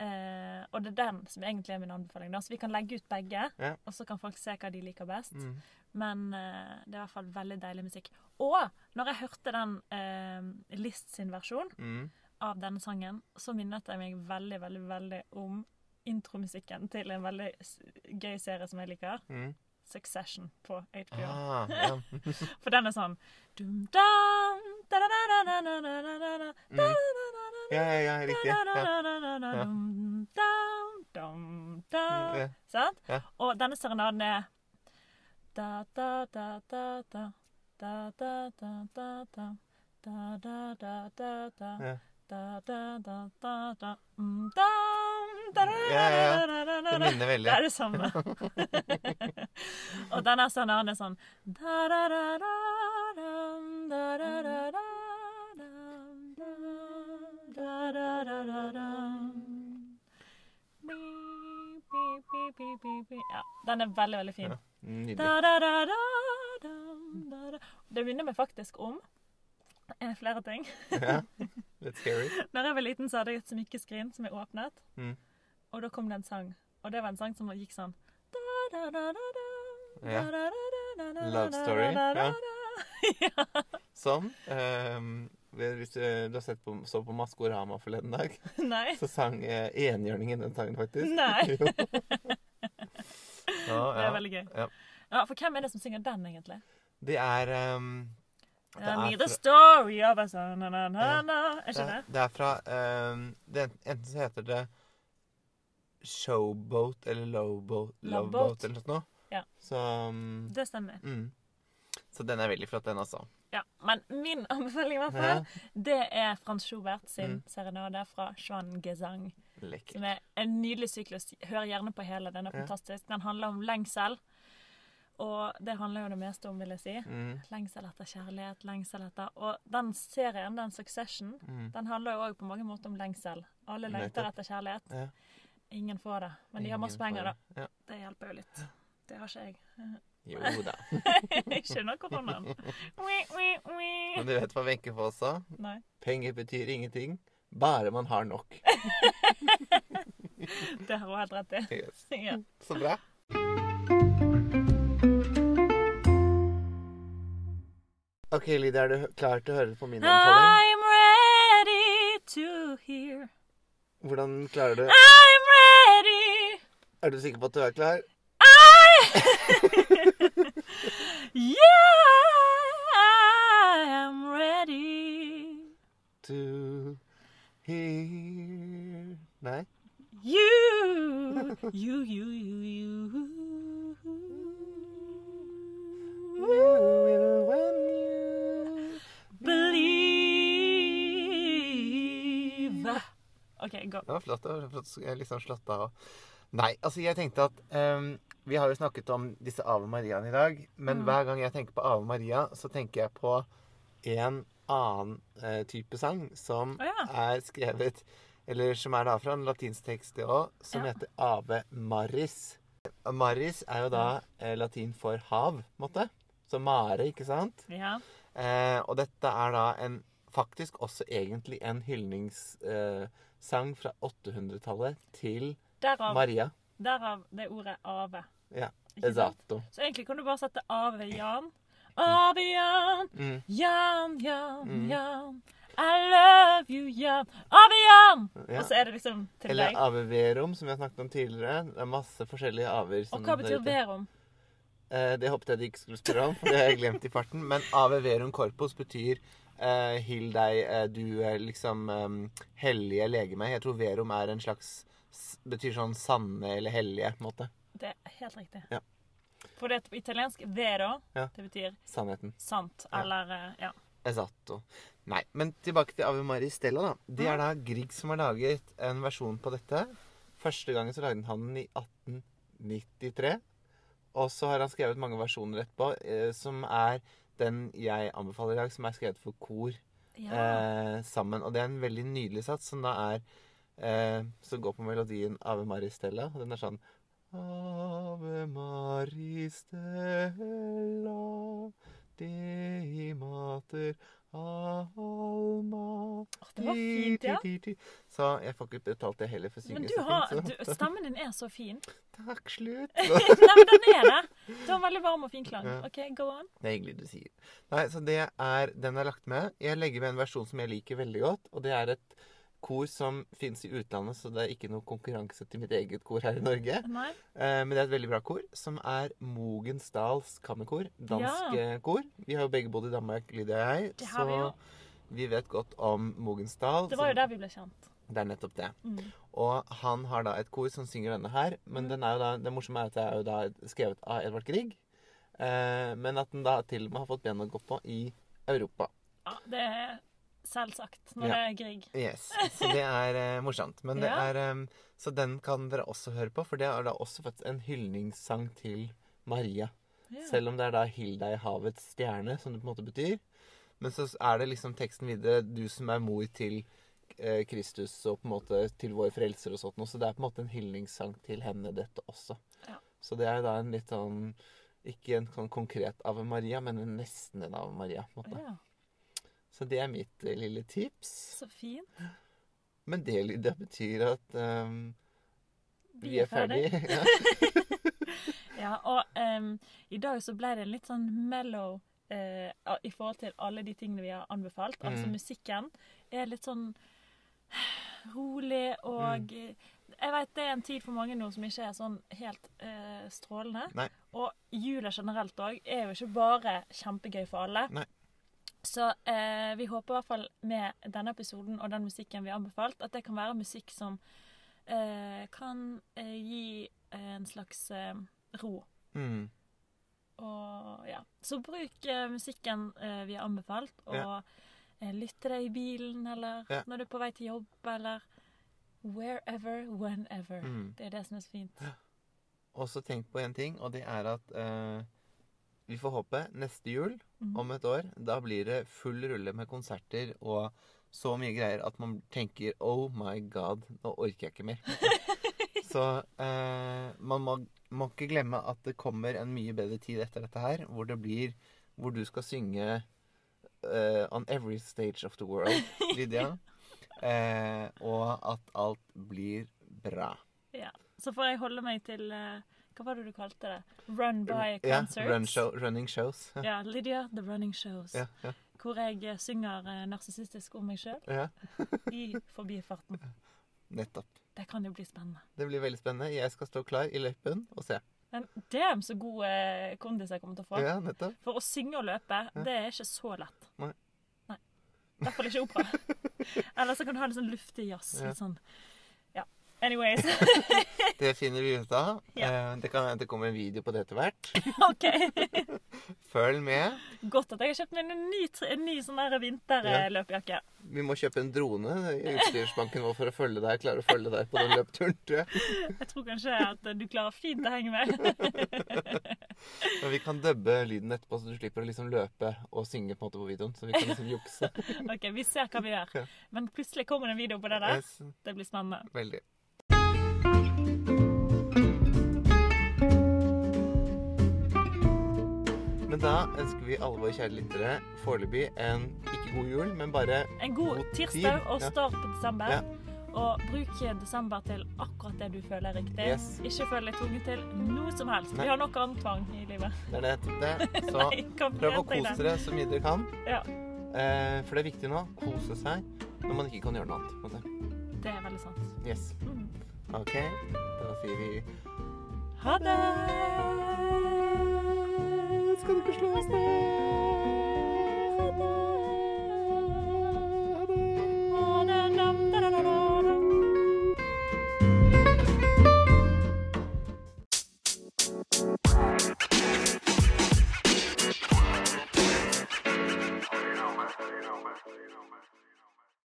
[SPEAKER 2] Eh, og det er den som egentlig er min anbefaling. Da. Så vi kan legge ut begge,
[SPEAKER 1] Ja.
[SPEAKER 2] og så kan folk se hva de liker best.
[SPEAKER 1] Mm.
[SPEAKER 2] Men eh, det er i hvert fall veldig deilig musikk. Og når jeg hørte den eh, List sin versjon
[SPEAKER 1] Mm.
[SPEAKER 2] av denne sangen, så minnet jeg meg veldig, veldig, veldig om intromusikken til en veldig gøy serie som jeg liker.
[SPEAKER 1] Mm.
[SPEAKER 2] Succession på HBO.
[SPEAKER 1] Ah, ja.
[SPEAKER 2] For den er sånn dum dum
[SPEAKER 1] Ja, ja, ja, riktig. Ja.
[SPEAKER 2] Sant? Og denne serenaden er da, da, da, da, da. Da, da, da, da, da. Da, da, da, da, da. Da, da, da, da, da.
[SPEAKER 1] Det minner veldig.
[SPEAKER 2] Det er det samme. og den er sånn Den er sånn Ja, den er veldig, veldig fin. Det minner meg faktisk om flere ting.
[SPEAKER 1] ja, litt scary
[SPEAKER 2] Når jeg var liten, så hadde jeg et smykkeskrin som jeg åpnet.
[SPEAKER 1] Mm.
[SPEAKER 2] Og da kom det en sang. Og det var en sang som gikk sånn
[SPEAKER 1] Ja. Love Story, ja.
[SPEAKER 2] da.
[SPEAKER 1] Som ehm, Hvis du, har sett på, så på Maskorama forleden dag,
[SPEAKER 2] Nei.
[SPEAKER 1] så sang eh, enhjørningen den sangen, faktisk.
[SPEAKER 2] Nei.
[SPEAKER 1] Ja,
[SPEAKER 2] Det er veldig gøy.
[SPEAKER 1] Ja.
[SPEAKER 2] Ja, For hvem er det som synger den, egentlig?
[SPEAKER 1] Det er um, det er fra-
[SPEAKER 2] story of a son, na, na, Er ikke det?
[SPEAKER 1] er- det er fra ehm, det, er- Enten så heter det Showboat eller Lowboat,
[SPEAKER 2] Loveboat.
[SPEAKER 1] Eller noe sånt.
[SPEAKER 2] Ja.
[SPEAKER 1] Så um,
[SPEAKER 2] Det stemmer.
[SPEAKER 1] mm. Så den er veldig flott, den, også.
[SPEAKER 2] Ja. Men min anbefaling, i hvert
[SPEAKER 1] Ja.
[SPEAKER 2] det er Frans Schubert sin
[SPEAKER 1] Mm.
[SPEAKER 2] serenade fra Schwan Gesang.
[SPEAKER 1] Lekker.
[SPEAKER 2] Som er en nydelig syklus. Hør gjerne på hele. Den er
[SPEAKER 1] Ja.
[SPEAKER 2] fantastisk. Den handler om lengsel. Og det handler jo det meste om, vil jeg si.
[SPEAKER 1] Mm.
[SPEAKER 2] Lengsel etter kjærlighet, lengsel etter Og den serien, den Succession,
[SPEAKER 1] Mm.
[SPEAKER 2] den handler jo òg på mange måter om lengsel. Alle lengter etter kjærlighet.
[SPEAKER 1] Ja.
[SPEAKER 2] Ingen får det. Men de har masse penger, da.
[SPEAKER 1] det. Ja.
[SPEAKER 2] Det hjelper jo litt. Det har ikke jeg.
[SPEAKER 1] Jo da.
[SPEAKER 2] ikke skjønner ui, ui.
[SPEAKER 1] Men du vet hva Wenche Foss sa?
[SPEAKER 2] Nei.
[SPEAKER 1] Penger betyr ingenting, bare man har nok.
[SPEAKER 2] Det har hun helt rett i.
[SPEAKER 1] Yes.
[SPEAKER 2] Ja.
[SPEAKER 1] Så bra. OK, Lydia, er du klar til å høre på min anbefaling?
[SPEAKER 2] I'm ready to hear.
[SPEAKER 1] Hvordan klarer du. Er du sikker på at du er klar?
[SPEAKER 2] Yeah, I am ready.
[SPEAKER 1] To hear Nei?
[SPEAKER 2] You, you, you, you, you.
[SPEAKER 1] You will when you
[SPEAKER 2] Believe. OK, gå.
[SPEAKER 1] Det var flott. Det var flott. Jeg liksom slått av. Nei, altså jeg tenkte at um, Vi har jo snakket om disse Ave Mariaene i dag. Men
[SPEAKER 2] Mm.
[SPEAKER 1] hver gang jeg tenker på Ave Maria, så tenker jeg på en annen uh, type sang som
[SPEAKER 2] oh, ja.
[SPEAKER 1] er skrevet Eller som er da fra en latinsk tekst det òg, som
[SPEAKER 2] Ja.
[SPEAKER 1] heter Ave Maris. Maris er jo da eh, latin for hav, måte. Så mare, ikke sant?
[SPEAKER 2] Ja.
[SPEAKER 1] Eh, og dette er da en faktisk også egentlig en hyldningssang fra 800-tallet til
[SPEAKER 2] Derav,
[SPEAKER 1] Maria.
[SPEAKER 2] derav det ordet ave.
[SPEAKER 1] Ja.
[SPEAKER 2] esato.
[SPEAKER 1] Esatto.
[SPEAKER 2] Så egentlig kan du bare sette Ave Jan. Ave Jan,
[SPEAKER 1] Mm.
[SPEAKER 2] Jan, Jan,
[SPEAKER 1] Mm.
[SPEAKER 2] Jan. I love you, Jan. Ave Jan!
[SPEAKER 1] Ja.
[SPEAKER 2] Og så er det liksom til
[SPEAKER 1] Eller
[SPEAKER 2] deg.
[SPEAKER 1] Ave Verum, som vi har snakket om tidligere. Det er masse forskjellige aver.
[SPEAKER 2] Og hva betyr verum?
[SPEAKER 1] Eh, det håpet jeg de ikke skulle spørre om, for det har jeg glemt i farten. Men Ave Verum Corpus betyr eh, Hill deg, eh, du er liksom um, hellige legeme. Jeg tror Verum er en slags Betyr sånn sanne eller hellige, på en måte.
[SPEAKER 2] Det er helt riktig.
[SPEAKER 1] Ja.
[SPEAKER 2] For det er på italiensk vero,
[SPEAKER 1] Ja.
[SPEAKER 2] det betyr
[SPEAKER 1] Sannheten.
[SPEAKER 2] sant, eller eh, ja.
[SPEAKER 1] Esatto. Nei, men tilbake til Ave Maria Stella, da. Det er da Grieg som har laget en versjon på dette. Første gangen så lagde han den i 1893. Og så har han skrevet mange versjoner etterpå, eh, som er den jeg anbefaler i dag, som er skrevet for kor
[SPEAKER 2] ja.
[SPEAKER 1] eh, sammen. Og det er en veldig nydelig sats, som da er eh, Som går på melodien Ave Maristella. Og den er sånn Ave Maristella Dei mater alma
[SPEAKER 2] det var fint, ja.
[SPEAKER 1] Så jeg får ikke betalt det heller for å synge
[SPEAKER 2] Men du
[SPEAKER 1] så
[SPEAKER 2] har,
[SPEAKER 1] fint.
[SPEAKER 2] du, stemmen din er så fin.
[SPEAKER 1] Takk, slutt.
[SPEAKER 2] Nei, men den er det. Du har en veldig varm og fin klang.
[SPEAKER 1] Ja.
[SPEAKER 2] OK, go on.
[SPEAKER 1] Det er hyggelig du sier. Nei, så det er, Den er lagt med. Jeg legger med en versjon som jeg liker veldig godt. Og det er et kor som fins i utlandet, så det er ikke noe konkurranse til mitt eget kor her i Norge.
[SPEAKER 2] Nei?
[SPEAKER 1] Eh, men det er et veldig bra kor, som er Mogensdals kammerkor. Dansk
[SPEAKER 2] Ja.
[SPEAKER 1] eh, kor. Vi har jo begge bodd i Danmark, Lydia og jeg.
[SPEAKER 2] Det har vi jo.
[SPEAKER 1] vi vet godt om Mogensdal.
[SPEAKER 2] Det var jo der vi ble kjent.
[SPEAKER 1] Det er nettopp det.
[SPEAKER 2] Mm.
[SPEAKER 1] Og han har da et kor som synger denne her. Men
[SPEAKER 2] Mm.
[SPEAKER 1] den er jo da, det morsomme er at det er jo da skrevet av Edvard Grieg. Eh, men at den da til og med har fått ben å gå på i Europa.
[SPEAKER 2] Ja, det selvsagt når
[SPEAKER 1] Ja.
[SPEAKER 2] det er Grieg.
[SPEAKER 1] Yes, Så det er eh, morsomt. Men det
[SPEAKER 2] Ja.
[SPEAKER 1] er um, Så den kan dere også høre på, for det er da også faktisk en hyldningssang til Maria.
[SPEAKER 2] Ja.
[SPEAKER 1] Selv om det er da 'Hilda i havets stjerne', som det på en måte betyr. Men så er det liksom teksten videre 'Du som er mor til eh, Kristus og på en måte til vår frelser' og sånt noe. Så det er på en måte en hyldningssang til henne, dette også.
[SPEAKER 2] Ja.
[SPEAKER 1] Så det er da en litt sånn Ikke en sånn konkret Ave Maria, men en nesten en Ave Maria. på en måte.
[SPEAKER 2] ja.
[SPEAKER 1] Så det er mitt eh, lille tips.
[SPEAKER 2] Så fint.
[SPEAKER 1] Men det, det betyr at um, vi,
[SPEAKER 2] Vi
[SPEAKER 1] er
[SPEAKER 2] ferdige. ferdig.
[SPEAKER 1] ja.
[SPEAKER 2] Ja, og um, i dag så ble det en litt sånn mellow uh, i forhold til alle de tingene vi har anbefalt. Altså
[SPEAKER 1] Mm.
[SPEAKER 2] musikken er litt sånn rolig og
[SPEAKER 1] Mm.
[SPEAKER 2] Jeg vet det er en tid for mange nå som ikke er sånn helt uh, strålende.
[SPEAKER 1] Nei.
[SPEAKER 2] Og jula generelt òg er jo ikke bare kjempegøy for alle.
[SPEAKER 1] Nei.
[SPEAKER 2] Så eh, vi håper i hvert fall med denne episoden og den musikken vi har anbefalt, at det kan være musikk som eh, kan eh, gi en slags eh, ro.
[SPEAKER 1] Mm.
[SPEAKER 2] Og ja. Så bruk eh, musikken eh, vi har anbefalt, og
[SPEAKER 1] Ja.
[SPEAKER 2] eh, lytt til det i bilen, eller
[SPEAKER 1] Ja.
[SPEAKER 2] når du er på vei til jobb, eller wherever, whenever.
[SPEAKER 1] Mm.
[SPEAKER 2] Det er det som er så fint.
[SPEAKER 1] Og så tenk på en ting, og det er at eh, vi får håpe neste jul,
[SPEAKER 2] Mhm.
[SPEAKER 1] om et år, da blir det full rulle med konserter og så mye greier at man tenker Oh my god, nå orker jeg ikke mer. så eh, man må, må ikke glemme at det kommer en mye bedre tid etter dette her, hvor det blir Hvor du skal synge uh, On every stage of the world, Lydia. Eh, og at alt blir bra.
[SPEAKER 2] Ja. Så får jeg holde meg til eh, Hva var det du kalte det? Run by
[SPEAKER 1] Ja,
[SPEAKER 2] concert?
[SPEAKER 1] run show, running shows. Ja,
[SPEAKER 2] Ja, Lydia, The Running Shows.
[SPEAKER 1] ja, ja.
[SPEAKER 2] Hvor jeg eh, synger eh, narsissistisk om meg sjøl
[SPEAKER 1] ja.
[SPEAKER 2] i forbifarten.
[SPEAKER 1] Nettopp.
[SPEAKER 2] Det kan jo bli spennende.
[SPEAKER 1] Det blir veldig spennende. Jeg skal stå klar i løypen og se.
[SPEAKER 2] Men damn så god eh, kondis jeg kommer til å få.
[SPEAKER 1] Ja, nettopp.
[SPEAKER 2] For å synge og løpe, det er ikke så lett.
[SPEAKER 1] Nei.
[SPEAKER 2] Nei. I hvert fall ikke opera. Eller så kan du ha litt sånn luftig jazz.
[SPEAKER 1] Ja.
[SPEAKER 2] Litt sånn Ja. Anyways.
[SPEAKER 1] Det finner vi ut av. Eh, Det kan det kommer en video på det etter hvert.
[SPEAKER 2] OK.
[SPEAKER 1] Følg med.
[SPEAKER 2] Godt at jeg har kjøpt meg en ny, en ny sånn vinterløpejakke. Ja.
[SPEAKER 1] Vi må kjøpe en drone i utstyrsbanken vår for å følge deg, klare å følge deg på den løpeturen, tror jeg.
[SPEAKER 2] Jeg tror kanskje at du klarer fint å henge med.
[SPEAKER 1] Men vi kan dubbe lyden etterpå, så du slipper å liksom løpe og synge på på videoen. Så vi kan liksom jukse.
[SPEAKER 2] OK, vi ser hva vi gjør. Men plutselig kommer det en video på det der. Det blir spennende.
[SPEAKER 1] veldig. Men da ønsker vi alle våre kjære lyttere foreløpig en ikke god jul, men bare
[SPEAKER 2] En god
[SPEAKER 1] God
[SPEAKER 2] tirsdag
[SPEAKER 1] tid.
[SPEAKER 2] og start på desember.
[SPEAKER 1] Ja.
[SPEAKER 2] Og bruk desember til akkurat det du føler er riktig.
[SPEAKER 1] Yes.
[SPEAKER 2] Ikke føl deg tvunget til noe som helst.
[SPEAKER 1] Nei.
[SPEAKER 2] Vi har nok annen tvang i livet.
[SPEAKER 1] Det er nettopp det. Så
[SPEAKER 2] Nei,
[SPEAKER 1] prøv å kose dere så mye dere kan.
[SPEAKER 2] Ja,
[SPEAKER 1] Eh, for det er viktig nå. Kose seg når man ikke kan gjøre noe annet.
[SPEAKER 2] det er veldig sant.
[SPEAKER 1] Yes.
[SPEAKER 2] Mm.
[SPEAKER 1] OK, da sier vi
[SPEAKER 2] Ha det!
[SPEAKER 1] ist gerade geschlossen. Da,
[SPEAKER 2] da, da,